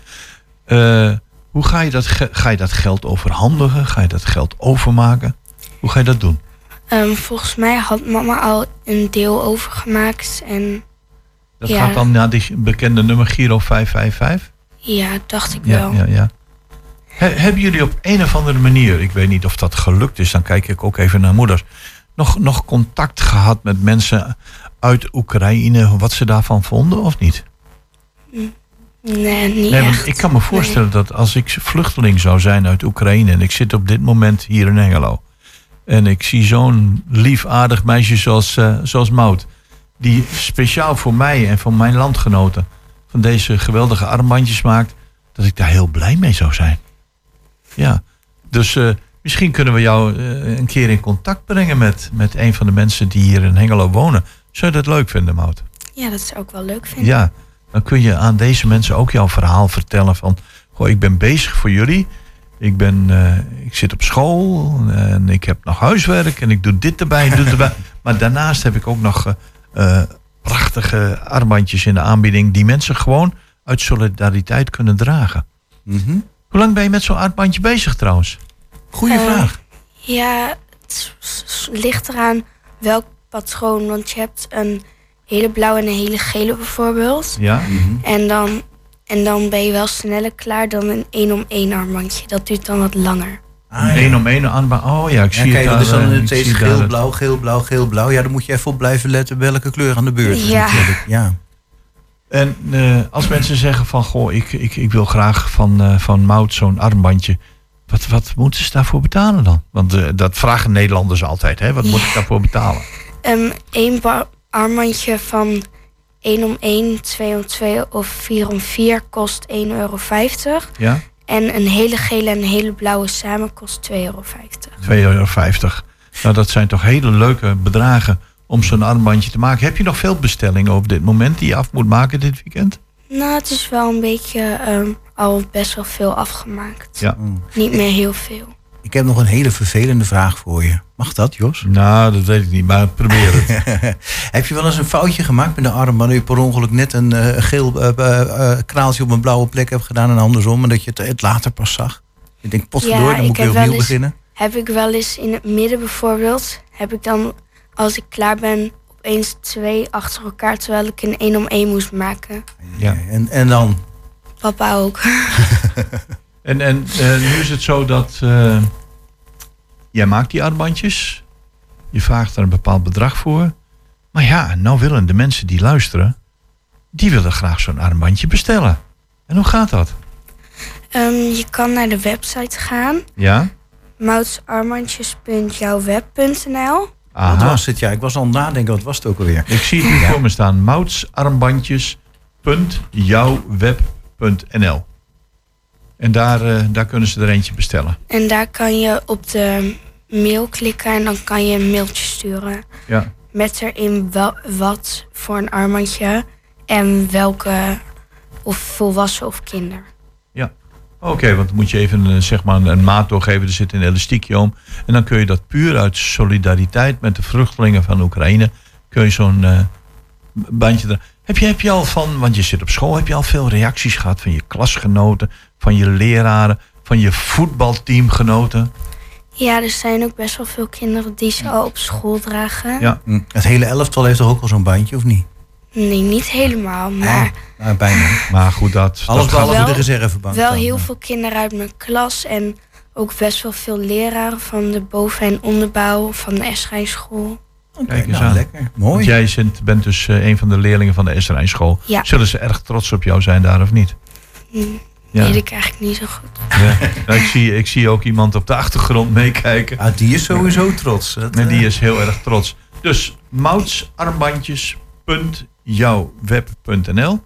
Eh, hoe ga je, dat ga je dat geld overhandigen? Ga je dat geld overmaken? Hoe ga je dat doen? Ehm, volgens mij had mama al een deel overgemaakt. En Dat ja, gaat dan naar die bekende nummer Giro 555? ja, dacht ik Ja, wel. ja, ja. He- hebben jullie op een of andere manier, ik weet niet of dat gelukt is, dan kijk ik ook even naar moeders, nog, nog contact gehad met mensen uit Oekraïne, wat ze daarvan vonden of niet? Nee, niet Nee, echt. ik kan me voorstellen dat als ik vluchteling zou zijn uit Oekraïne en ik zit op dit moment hier in Hengelo en ik zie zo'n lief aardig meisje zoals, eh, zoals Mout, die speciaal voor mij en voor mijn landgenoten van deze geweldige armbandjes maakt, dat ik daar heel blij mee zou zijn. Ja, dus eh, misschien kunnen we jou eh, een keer in contact brengen met, met een van de mensen die hier in Hengelo wonen. Zou je dat leuk vinden, Mout? Ja, dat zou ik wel leuk vinden. Ja, dan kun je aan deze mensen ook jouw verhaal vertellen van... Goh, ik ben bezig voor jullie. Ik, ben, eh, ik zit op school en ik heb nog huiswerk en ik doe dit erbij, doe dit erbij. [LAUGHS] Maar daarnaast heb ik ook nog eh, eh, prachtige armbandjes in de aanbieding... die mensen gewoon uit solidariteit kunnen dragen. Mhm. Hoe lang ben je met zo'n armbandje bezig trouwens? Goeie vraag. Ja, het ligt eraan welk patroon. Want je hebt een hele blauwe en een hele gele bijvoorbeeld. Ja. En dan, en dan ben je wel sneller klaar dan een één om één armbandje. Dat duurt dan wat langer. Ah, ja. Om één armband. Oh ja, ik Ja, zie kijk, het dat is daar, dan eh, ik steeds daar geel, het- blauw, geel, blauw, geel, blauw. Ja, dan moet je even op blijven letten welke kleur aan de beurt is Ja. natuurlijk. Ja. En eh, als mensen zeggen van, goh, ik, ik, ik wil graag van, eh van Mout zo'n armbandje. Wat, wat moeten ze daarvoor betalen dan? Want eh, dat vragen Nederlanders altijd. Hè? Wat moet ik daarvoor betalen? Ehm Eén ba- armbandje van 1 om 1, 2 om 2 of 4 om 4 kost 1,50 euro. Ja? En een hele gele en een hele blauwe samen kost 2,50 euro. 2,50 euro. Nou, dat zijn toch hele leuke bedragen om zo'n armbandje te maken. Heb je nog veel bestellingen op dit moment die je af moet maken dit weekend? Nou, het is wel een beetje ehm, al best wel veel afgemaakt. Ja. Niet meer heel veel. Ik heb nog een hele vervelende vraag voor je. Mag dat, Jos? Nou, dat weet ik niet, maar probeer het. [LAUGHS] heb je wel eens een foutje gemaakt met de armband... dat je per ongeluk net een eh, geel eh, eh, kraaltje op een blauwe plek hebt gedaan... en andersom, en dat je het, het later pas zag? Je denkt, potverdorie, dan moet ik weer heb wel opnieuw eens- beginnen. Heb ik wel eens in het midden bijvoorbeeld, heb ik dan als ik klaar ben opeens twee achter elkaar terwijl ik een één om één moest maken. Ja. En, en dan? Papa ook. [LAUGHS] En, en eh, nu is het zo dat eh, jij maakt die armbandjes. Je vraagt er een bepaald bedrag voor. Maar ja, nou willen de mensen die luisteren, die willen graag zo'n armbandje bestellen. En hoe gaat dat? Ehm, je kan naar de website gaan, Ja? moutsarmbandjes.jouwweb.nl. Aha. Dat was het, ja. Ik was al aan het nadenken, wat was het ook alweer? Ik zie het nu voor me staan. Moutsarmbandjes.jouwweb.nl En daar, eh, daar kunnen ze er eentje bestellen. En daar kan je op de mail klikken en dan kan je een mailtje sturen. Ja. Met erin wel, wat voor een armbandje en welke, of volwassen of kinder. Ja. Oké, want dan moet je even eh, zeg maar een, een maat doorgeven. Er zit een elastiekje om. En dan kun je dat puur uit solidariteit met de vluchtelingen van Oekraïne. Kun je zo'n eh, bandje er. Heb je, heb je al van, want je zit op school, heb je al veel reacties gehad van je klasgenoten, van je leraren, van je voetbalteamgenoten? Ja, er zijn ook best wel veel kinderen die ze al op school dragen. Ja. Hm. Het hele elftal heeft toch ook al zo'n bandje, of niet? Nee, niet helemaal, maar Nou, bijna. [LAUGHS] Maar goed, dat. Alles dat behalve de reservebank. wel dan. heel veel kinderen uit mijn klas en ook best wel veel leraren van de boven- en onderbouw van de Eschrijnschool. Kijk eens nou, aan. lekker. Mooi. Want jij zit, bent dus eh, een van de leerlingen van de Esrijn school. Ja. Zullen ze erg trots op jou zijn daar of niet? Hm, Ja. Weet ik eigenlijk niet zo goed. Ja. Nou, ik, zie, ik zie ook iemand op de achtergrond meekijken. Ah, die is sowieso trots. Dat, En die eh, is heel erg trots. Dus moutsarmbandjes.jouwweb.nl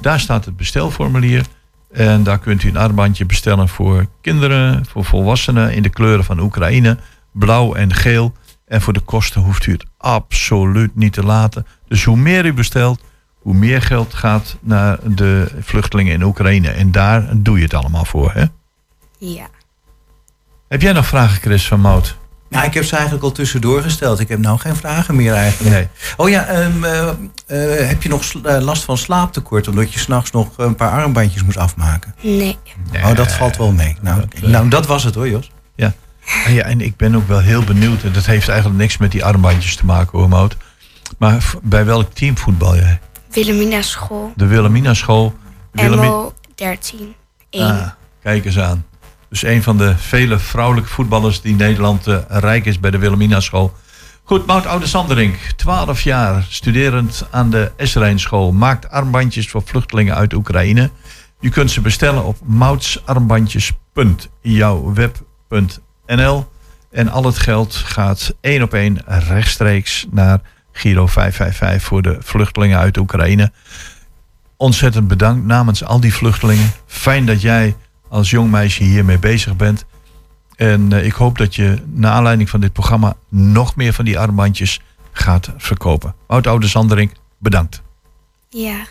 Daar staat het bestelformulier. En daar kunt u een armbandje bestellen voor kinderen, voor volwassenen in de kleuren van Oekraïne. Blauw en geel. En voor de kosten hoeft u het absoluut niet te laten. Dus hoe meer u bestelt, hoe meer geld gaat naar de vluchtelingen in Oekraïne. En daar doe je het allemaal voor. Hè? Ja. Heb jij nog vragen, Chris van Mout? Nou, ik heb ze eigenlijk al tussendoor gesteld. Ik heb nou geen vragen meer eigenlijk. Nee. Oh ja, ehm, eh, eh, heb je nog sl- eh, last van slaaptekort... omdat je s'nachts nog een paar armbandjes moest afmaken? Nee. Oh, dat valt wel mee. Nou, oké. nou, dat was het hoor, Jos. Ja. En, ja, en ik ben ook wel heel benieuwd. En dat heeft eigenlijk niks met die armbandjes te maken hoor, Mout. Maar v- bij welk team voetbal jij? Wilhelmina school. De Wilhelmina school. MO 13. 1. Ah, kijk eens aan. Dus een van de vele vrouwelijke voetballers die Nederland eh, rijk is bij de Wilhelmina school. Goed, Mout Oude Sanderink, 12 jaar, studerend aan de Esrijnschool. Maakt armbandjes voor vluchtelingen uit Oekraïne. Je kunt ze bestellen op moutsarmbandjes.jouwweb.nl. En al het geld gaat één op één rechtstreeks naar Giro 555 voor de vluchtelingen uit Oekraïne. Ontzettend bedankt namens al die vluchtelingen. Fijn dat jij als jong meisje hiermee bezig bent. En eh, ik hoop dat je naar aanleiding van dit programma nog meer van die armbandjes gaat verkopen. Oud Oude Zanderink, bedankt. Ja.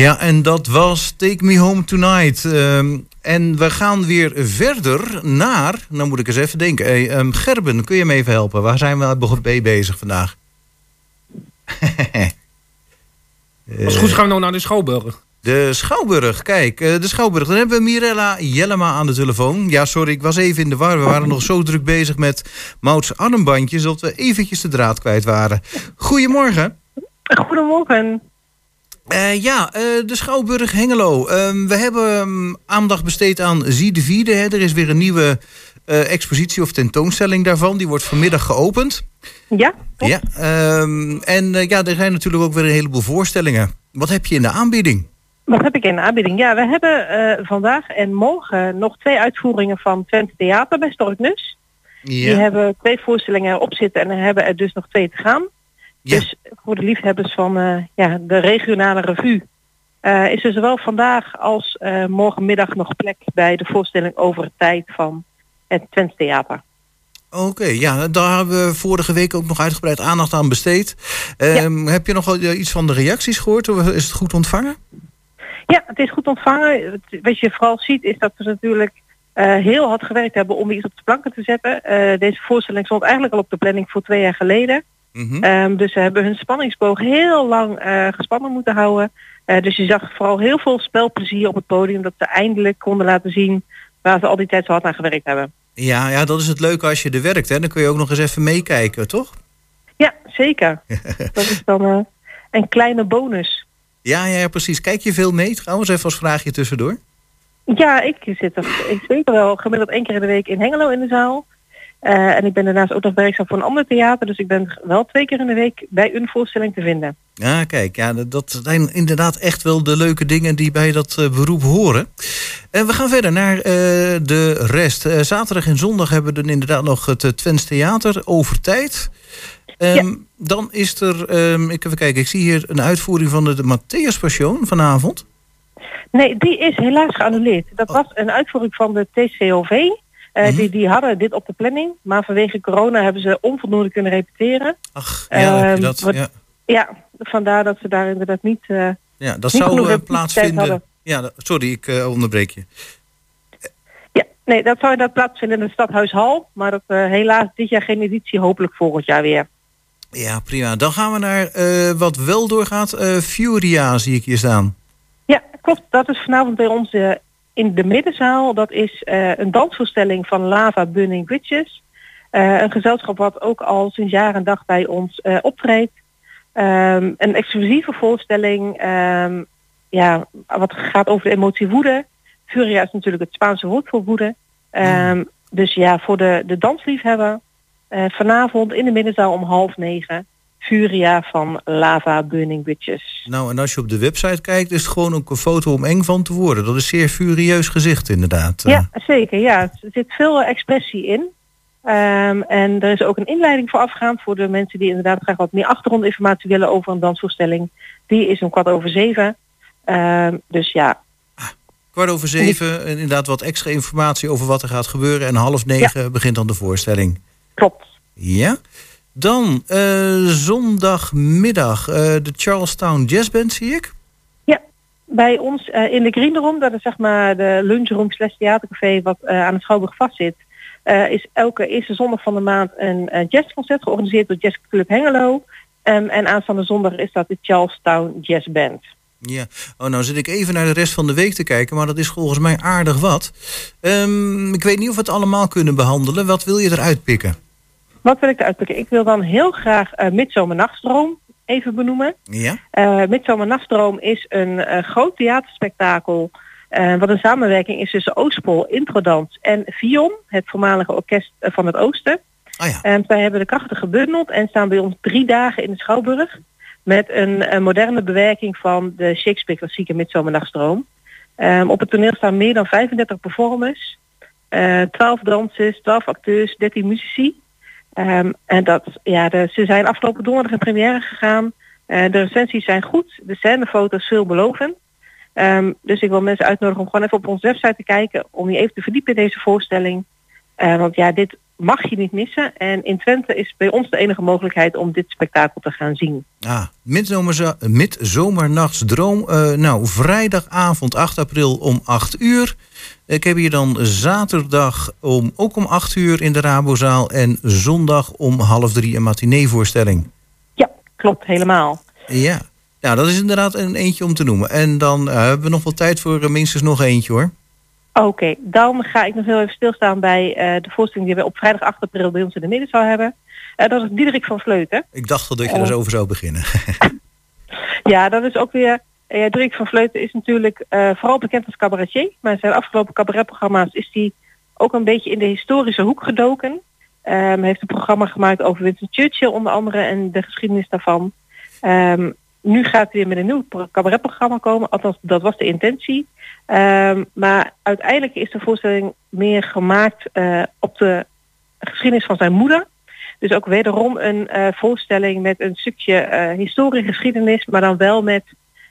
Ja, en dat was Take Me Home Tonight. Ehm, en we gaan weer verder naar, nou moet ik eens even denken. Hey, ehm, Gerben, kun je me even helpen? Waar zijn we mee bezig vandaag? [LAUGHS] Als het goed is gaan we nou naar de Schouwburg. De Schouwburg, kijk, eh, de Schouwburg. Dan hebben we Mirella Jellema aan de telefoon. Ja, sorry, ik was even in de war. We waren nog zo druk bezig met Mouts armbandjes... dat we eventjes de draad kwijt waren. Goedemorgen. Goedemorgen. Eh, ja, eh, de Schouwburg Hengelo. Ehm, we hebben ehm, aandacht besteed aan Zie de Vierde. Hè. Er is weer een nieuwe eh, expositie of tentoonstelling daarvan. Die wordt vanmiddag geopend. Ja. Ja, ehm, en ja, er zijn natuurlijk ook weer een heleboel voorstellingen. Wat heb je in de aanbieding? Wat heb ik in de aanbieding? Ja, we hebben vandaag en morgen nog twee uitvoeringen van Twente Theater bij Storknus. Die hebben twee voorstellingen erop zitten en er hebben er dus nog twee te gaan. Dus voor de liefhebbers van eh, ja, de regionale revue eh, is er zowel vandaag als eh, morgenmiddag nog plek bij de voorstelling over tijd van het Twente Theater. Oké, ja, daar hebben we vorige week ook nog uitgebreid aandacht aan besteed. Ehm, Heb je nog iets van de reacties gehoord? Of Is het goed ontvangen? Ja, het is goed ontvangen. Wat je vooral ziet is dat we natuurlijk heel hard gewerkt hebben om iets op de planken te zetten. Deze voorstelling stond eigenlijk al op de planning voor twee jaar geleden. Ehm, dus ze hebben hun spanningsboog heel lang eh, gespannen moeten houden. Eh, dus je zag vooral heel veel spelplezier op het podium dat ze eindelijk konden laten zien waar ze al die tijd zo hard aan gewerkt hebben. Ja, ja, dat is het leuke als je er werkt. Hè? Dan kun je ook nog eens even meekijken, toch? Ja, zeker. [LAUGHS] dat is dan eh, een kleine bonus. Ja, ja, ja, precies. Kijk je veel mee? Trouwens, even als vraagje tussendoor. Ja, ik zit er, ik zeker wel gemiddeld één keer in de week in Hengelo in de zaal. Eh, en ik ben daarnaast ook nog werkzaam voor een ander theater. Dus ik ben wel twee keer in de week bij een voorstelling te vinden. Ja, kijk, ja, dat- zijn inderdaad echt wel de leuke dingen die bij dat eh, beroep horen. En we gaan verder naar eh, de rest. Zaterdag en zondag hebben we dan inderdaad nog het Twents Theater over tijd. Ehm, Dan is er, ehm, ik even kijken, ik zie hier een uitvoering van de, de Matthäus Passion vanavond. Nee, die is helaas geannuleerd. Dat was een uitvoering van de TCOV. Eh, die, die hadden dit op de planning. Maar vanwege corona hebben ze onvoldoende kunnen repeteren. Ach, ja, Ehm, dat, wat- ja. ja, vandaar dat ze daar inderdaad niet... eh, Ja, dat niet zou eh, plaatsvinden. Ja, dat- sorry, ik onderbreek je. Nee, dat zou inderdaad plaatsvinden in het Stadhuishal. Maar dat helaas dit jaar geen editie, hopelijk volgend jaar weer. Ja, prima. Dan gaan we naar wat wel doorgaat. Furia zie ik hier staan. Ja, klopt. Dat is vanavond bij ons eh, in de middenzaal. Dat is eh, een dansvoorstelling van Lava Burning Bridges. Eh, een gezelschap wat ook al sinds jaar en dag bij ons eh, optreedt. Ehm, een exclusieve voorstelling. ehm, ja, wat gaat over de emotie woede. Furia is natuurlijk het Spaanse woord voor woede. Ehm, Dus ja, voor de, de dansliefhebber vanavond in de middenzaal om half negen. Furia van Lava Burning Witches. Nou, en als je op de website kijkt, is het gewoon ook een foto om eng van te worden. Dat is zeer furieus gezicht, inderdaad. Ja, zeker. Ja, er zit veel expressie in. Ehm, en er is ook een inleiding voor afgaand voor de mensen die inderdaad graag wat meer achtergrondinformatie willen over een dansvoorstelling. Die is om kwart over zeven. Ehm, dus ja. Kwart over zeven, en inderdaad wat extra informatie over wat er gaat gebeuren. En half negen begint dan de voorstelling. Klopt. Ja. Dan eh, zondagmiddag eh, de Charlestown Jazz Band, zie ik. Ja, bij ons eh, in de Green Room, dat is zeg maar de lunchroom slash theatercafé wat aan het Schouwburg vastzit, eh, is elke eerste zondag van de maand een jazzconcert georganiseerd door Jazz Club Hengelo. Ehm, en aanstaande zondag is dat de Charlestown Jazz Band. Ja, oh, nou zit ik even naar de rest van de week te kijken, maar dat is volgens mij aardig wat. Ehm, ik weet niet of we het allemaal kunnen behandelen. Wat wil je eruit pikken? Wat wil ik eruit pikken? Ik wil dan heel graag uh, Midzomernachtstroom even benoemen. Ja? Uh, Midzomernachtstroom is een uh, groot theaterspektakel uh, wat een samenwerking is tussen Oostpol, Introdans en Vion, het voormalige orkest van het Oosten. Oh ja. En wij hebben de krachten gebundeld en staan bij ons drie dagen in de Schouwburg met een, een moderne bewerking van de Shakespeare klassieke Midzomernachtstroom. Um, op het toneel staan meer dan 35 performers, uh, 12 dansers, 12 acteurs, 13 muzici. Um, en dat, ja, ze zijn afgelopen donderdag in première gegaan. Uh, de recensies zijn goed, de scènefoto's veelbelovend. Um, dus ik wil mensen uitnodigen om gewoon even op onze website te kijken, om je even te verdiepen in deze voorstelling. Uh, want ja, dit mag je niet missen. En in Twente is bij ons de enige mogelijkheid om dit spektakel te gaan zien. Ah, midzomernachtsdroom. Uh, nou, vrijdagavond 8 april om 8 uur. Ik heb hier dan zaterdag om, ook om 8 uur in de Rabozaal. En zondag om half drie een matineevoorstelling. Ja, klopt helemaal. Ja, nou dat is inderdaad een eentje om te noemen. En dan uh, hebben we nog wel tijd voor uh, minstens nog eentje hoor. Oké, okay, dan ga ik nog heel even stilstaan bij uh, de voorstelling die we op vrijdag 8 april bij ons in de midden zou hebben. Uh, dat is Diederik van Vleuten. Ik dacht al dat je uh, er zo over zou beginnen. [LAUGHS] ja, dat is ook weer... Uh, Diederik van Vleuten is natuurlijk vooral bekend als cabaretier. Maar zijn afgelopen cabaretprogramma's is hij ook een beetje in de historische hoek gedoken. Um, hij heeft een programma gemaakt over Winston Churchill onder andere en de geschiedenis daarvan. Um, nu gaat hij weer met een nieuw cabaretprogramma komen. Althans, dat was de intentie. Um, maar uiteindelijk is de voorstelling meer gemaakt uh, op de geschiedenis van zijn moeder. Dus ook wederom een uh, voorstelling met een stukje uh, historie geschiedenis, maar dan wel met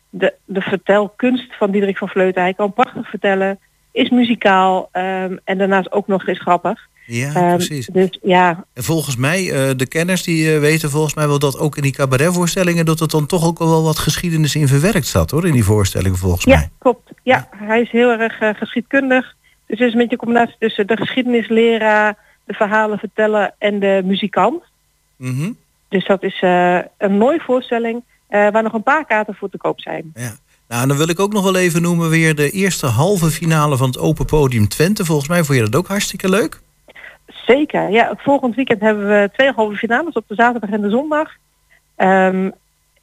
de, de vertelkunst van Diederik van Vleuten. Hij kan prachtig vertellen, is muzikaal um, en daarnaast ook nog eens grappig. Ja, um, precies. Dus, ja. En volgens mij, uh, de kenners die uh, weten volgens mij wel dat ook in die cabaretvoorstellingen... dat er dan toch ook wel wat geschiedenis in verwerkt zat, hoor, in die voorstellingen volgens ja, mij. Klopt. Ja, ja, hij is heel erg uh, geschiedkundig. Dus het is een beetje een combinatie tussen de geschiedenisleraar, de verhalen vertellen en de muzikant. Mm -hmm. Dus dat is een mooie voorstelling waar nog een paar kaarten voor te koop zijn. Ja. Nou, dan wil ik ook nog wel even noemen weer de eerste halve finale van het Open Podium Twente. Volgens mij vond je dat ook hartstikke leuk. Zeker. Ja, volgend weekend hebben we twee halve finales op de zaterdag en de zondag. Um,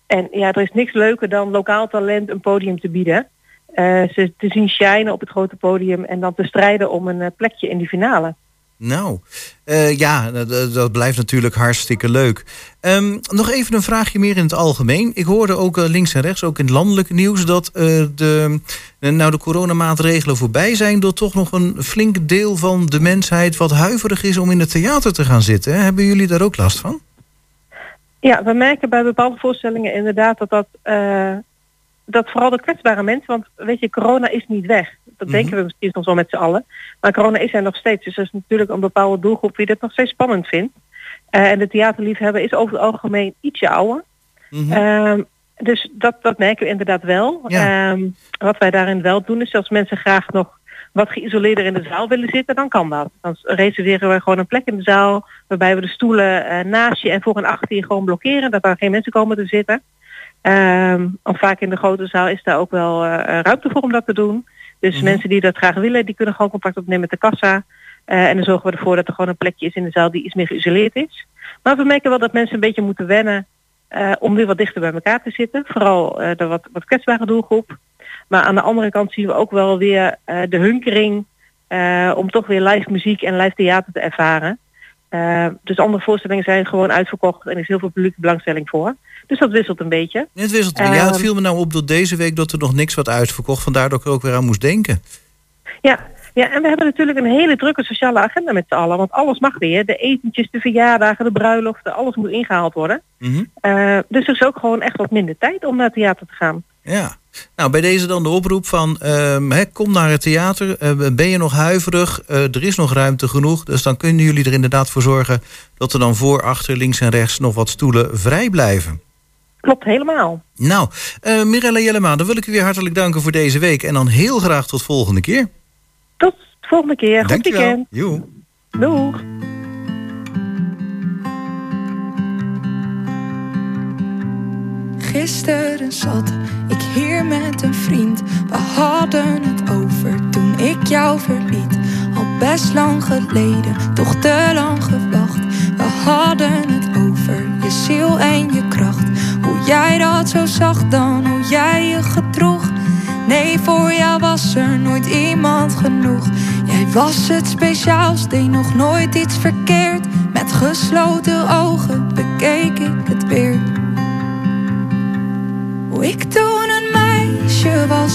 en ja, er is niks leuker dan lokaal talent een podium te bieden. Uh, ze te zien shinen op het grote podium en dan te strijden om een uh, plekje in die finale. Nou, uh, ja, dat, blijft natuurlijk hartstikke leuk. Um, nog even een vraagje meer in het algemeen. Ik hoorde ook uh, links en rechts, ook in het landelijke nieuws... dat uh, de, nou de coronamaatregelen voorbij zijn... door toch nog een flink deel van de mensheid wat huiverig is... om in het theater te gaan zitten. Hebben jullie daar ook last van? Ja, we merken bij bepaalde voorstellingen inderdaad dat dat... dat vooral de kwetsbare mensen, want weet je, corona is niet weg. Dat denken we misschien nog wel met z'n allen. Maar corona is er nog steeds. Dus er is natuurlijk een bepaalde doelgroep die dit nog steeds spannend vindt. Uh, en de theaterliefhebber is over het algemeen ietsje ouder. Mm -hmm. um, dus dat, dat merken we inderdaad wel. Ja. Um, wat wij daarin wel doen is als mensen graag nog wat geïsoleerder in de zaal willen zitten, dan kan dat. Dan reserveren we gewoon een plek in de zaal waarbij we de stoelen uh, naast je en voor en achter je gewoon blokkeren, dat daar geen mensen komen te zitten. Um, of vaak in de grote zaal is daar ook wel uh, ruimte voor om dat te doen. Dus mm -hmm. mensen die dat graag willen, die kunnen gewoon contact opnemen met de kassa. Uh, en dan zorgen we ervoor dat er gewoon een plekje is in de zaal die iets meer geïsoleerd is. Maar we merken wel dat mensen een beetje moeten wennen uh, om weer wat dichter bij elkaar te zitten. Vooral uh, de wat, wat kwetsbare doelgroep. Maar aan de andere kant zien we ook wel weer eh, de hunkering eh, om toch weer live muziek en live theater te ervaren. Eh, dus andere voorstellingen zijn gewoon uitverkocht en er is heel veel publieke belangstelling voor. Dus dat wisselt een beetje. Het wisselt. ja, het Ehm, viel me nou op dat deze week dat er nog niks wat uitverkocht. Vandaar dat ik er ook weer aan moest denken. Ja, ja, en we hebben natuurlijk een hele drukke sociale agenda met z'n allen. Want alles mag weer. De etentjes, de verjaardagen, de bruiloften, alles moet ingehaald worden. Mhm. Eh, dus er is ook gewoon echt wat minder tijd om naar het theater te gaan. Ja. Nou, bij deze dan de oproep van ehm, kom naar het theater. Eh, ben je nog huiverig? Eh, er is nog ruimte genoeg. Dus dan kunnen jullie er inderdaad voor zorgen dat er dan voor, achter, links en rechts nog wat stoelen vrij blijven. Klopt helemaal. Nou, eh Mirella Jellema, dan wil ik u weer hartelijk danken voor deze week. En dan heel graag tot volgende keer. Tot de volgende keer. Goed weekend. Joe. Doeg. Gisteren zat ik hier met een vriend. We hadden het over toen ik jou verliet. Al best lang geleden, toch te lang gewacht. We hadden het over je ziel en je kracht. Jij dat zo zag dan, hoe jij je gedroeg. Nee, voor jou was er nooit iemand genoeg. Jij was het speciaals, deed nog nooit iets verkeerd. Met gesloten ogen bekeek ik het weer. Hoe ik toen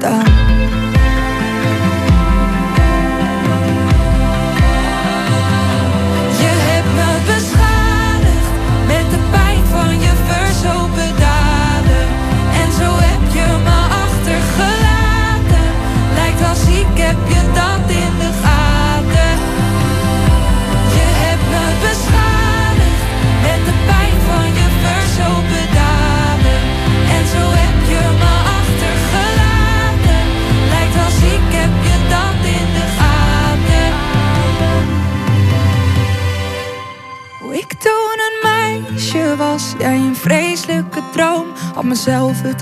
Je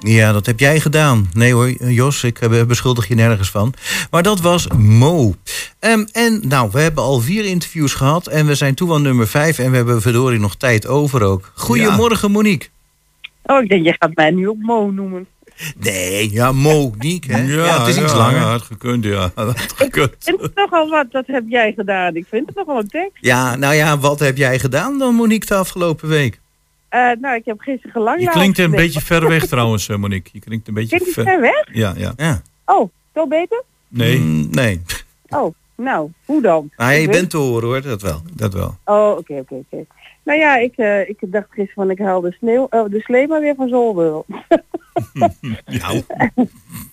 Ja, dat heb jij gedaan. Nee hoor, Jos, ik eh, beschuldig je nergens van. Maar dat was Mo. Ehm, en nou, we hebben al vier interviews gehad. En we zijn toe aan nummer vijf. En we hebben verdorie nog tijd over ook. Goedemorgen, Monique. Oh, ik denk, je gaat mij nu ook Mo noemen. Nee, ja, Monique, hè? Ja, Ja, het is iets ja, langer. ja, had gekund, ja. Had gekund. Ik vind het nogal wat, dat heb jij gedaan. Ik vind het nogal een tekst. Ja, nou ja, wat heb jij gedaan dan, Monique, de afgelopen week? Eh, nou, ik heb gisteren gelang Je klinkt een beetje ver weg trouwens, eh, Monique. Je klinkt een beetje Klinkt ver weg? Ja, ja. ja. Oh, zo beter? Nee. Mm, nee. Oh, nou, hoe dan? Nou, je bent te horen hoor, dat wel. Dat wel. Oh, oké, oké, oké. Nou ja, ik, eh, ik dacht gisteren van ik haal de, sneeuw, oh, de slee maar weer van Zolder. [LAUGHS] nou,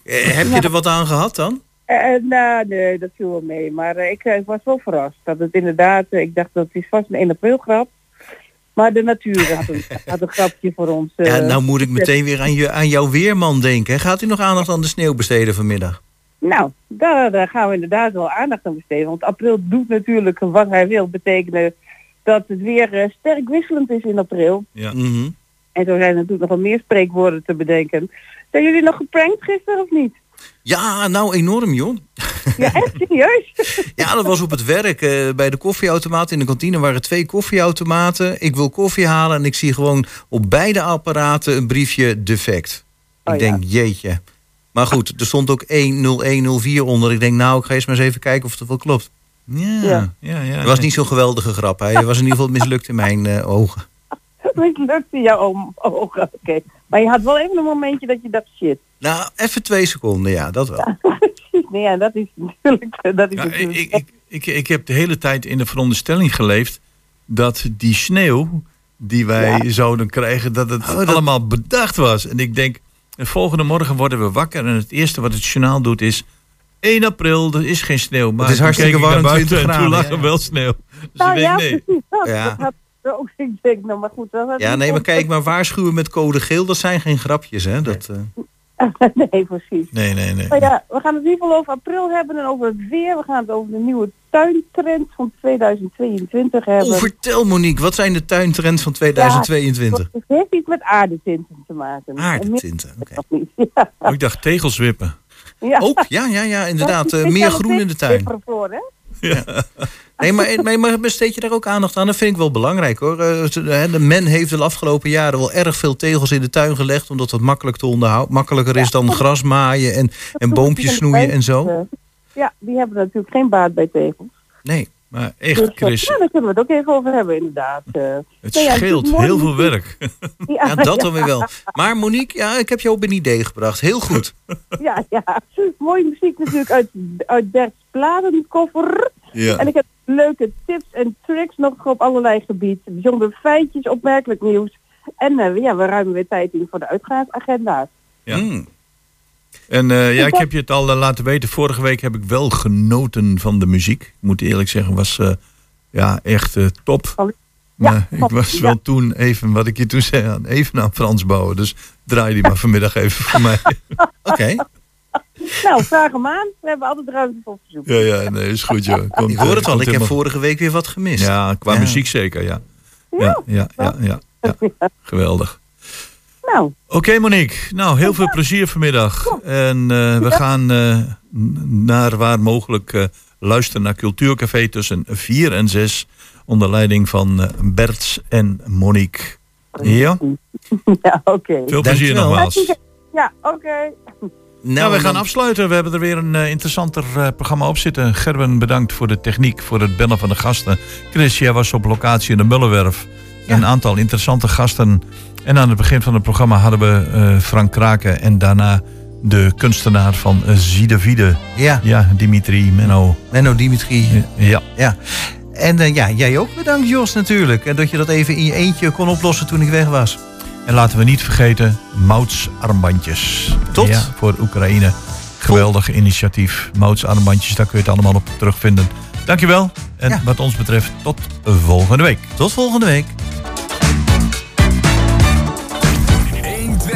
eh, heb je er wat aan gehad dan? Eh, nou, nee, dat viel wel mee. Maar eh, ik, ik was wel verrast. Dat het inderdaad, ik dacht dat het is vast een 1 april grap. Maar de natuur had een, [LAUGHS] had een grapje voor ons. eh, Ja, nou moet ik meteen weer aan, je, aan jouw weerman denken. Gaat u nog aandacht aan de sneeuw besteden vanmiddag? Nou, daar, daar gaan we inderdaad wel aandacht aan besteden. Want april doet natuurlijk wat hij wil betekenen dat het weer eh, sterk wisselend is in april. Ja. Mhm. En zo zijn er natuurlijk nog wel meer spreekwoorden te bedenken. Zijn jullie nog geprankt gisteren of niet? Ja, nou enorm joh. Ja, echt serieus? [LAUGHS] Ja, dat was op het werk. eh, bij de koffieautomaat in de kantine waren twee koffieautomaten. Ik wil koffie halen en ik zie gewoon op beide apparaten een briefje defect. Oh, ik denk, jeetje. Maar goed, er stond ook 10104 onder. Ik denk, nou, ik ga eens maar eens even kijken of het wel klopt. Ja, Ja. ja, ja. Het was niet zo'n geweldige grap. Hij was in ieder geval mislukt in mijn eh, ogen. [LAUGHS] Mislukt in jouw ogen, oké. Maar je had wel even een momentje dat je dacht, shit. Nou, even twee seconden, ja, dat wel. [LAUGHS] Nee, ja, dat is natuurlijk... Dat is Ja, natuurlijk ik, ik, ik, ik heb de hele tijd in de veronderstelling geleefd dat die sneeuw die wij zouden krijgen, dat het allemaal bedacht was. En ik denk, de volgende morgen worden we wakker en het eerste wat het journaal doet is 1 april, er is geen sneeuw. Maar is toen hartstikke warm, buiten 20 en toen graden, lag er wel sneeuw. Dus Nou ik denk, nee. precies. Dat, Ja. dat had ik ook. Ik denk, nou maar goed. Ja, nee, maar kijk, maar waarschuwen met code geel, dat zijn geen grapjes, hè? Dat, eh, [LAUGHS] nee, precies. Nee, nee, nee. Maar ja, we gaan het in ieder geval over april hebben en over het weer. We gaan het over de nieuwe tuintrend van 2022 hebben. Oh, vertel Monique, wat zijn de tuintrends van 2022? Ja, het heeft iets met aardetinten te maken. Aardetinten, oké. [LAUGHS] Ja. Oh, ik dacht tegelswippen. Ja. Ook, ja, ja, ja, inderdaad. Eh, meer groen in de tuin. Voor, hè? Nee, maar, besteed je daar ook aandacht aan? Dat vind ik wel belangrijk hoor. Eh, hè, De men heeft de afgelopen jaren wel erg veel tegels in de tuin gelegd. Omdat dat makkelijk te onderhouden. Makkelijker is dan gras maaien en, en boompjes snoeien en zo. Ja, die hebben natuurlijk geen baat bij tegels. Nee. Maar Dus, echt, eh, Chris, Ja, daar kunnen we het ook even over hebben, inderdaad. Eh, het scheelt heel veel werk. [LAUGHS] Ja, Ja, dat dan weer wel. Maar Monique, ja, ik heb je op een idee gebracht. Heel goed. Ja, ja. Mooie muziek natuurlijk uit, uit Bert's platenkoffer. Ja. En ik heb leuke tips en tricks nog op allerlei gebieden. Bijzondere feitjes, opmerkelijk nieuws. En eh, ja, we ruimen weer tijd in voor de uitgaansagenda. Ja. En eh, ja, ik heb je het al eh, laten weten. Vorige week heb ik wel genoten van de muziek. Ik moet eerlijk zeggen, was eh, ja, echt eh, top. Maar ik was wel toen even, wat ik je toen zei, even aan Frans bouwen. Dus draai die maar vanmiddag even voor mij. [LAUGHS] Oké. [LAUGHS] Nou, vraag hem aan. We hebben altijd ruimte voor verzoek. Ja, ja, nee, is goed joh. Komt, Ik hoor eh, het al, komt ik heb vorige week weer wat gemist. Ja, qua Ja. muziek zeker, ja. Ja, ja, ja, ja. [LAUGHS] ja. Geweldig. Nou. Oké Monique, nou heel veel plezier vanmiddag. En eh, we gaan eh, naar waar mogelijk eh, luisteren naar Cultuurcafé tussen 4 en 6. Onder leiding van eh, Berts en Monique. Ja? [LAUGHS] Ja, oké. Veel plezier Dankjewel. nogmaals. Ja, oké. Nou, we gaan dan- afsluiten. We hebben er weer een eh, interessanter eh, programma op zitten. Gerben, bedankt voor de techniek, voor het bellen van de gasten. Chris, jij was op locatie in de Mullenwerf. Een aantal interessante gasten. En aan het begin van het programma hadden we eh, Frank Kraken en daarna de kunstenaar van Ziedevide. Ja. Ja, Dimitri Menno. Menno Dimitri. Ja. ja. En ja, jij ook bedankt Jos natuurlijk. En dat je dat even in je eentje kon oplossen toen ik weg was. En laten we niet vergeten, Mouts armbandjes. Tot? Ja, voor Oekraïne. Geweldig initiatief. Mouts armbandjes, daar kun je het allemaal op terugvinden. Dankjewel. En wat ons betreft, tot volgende week. Tot volgende week.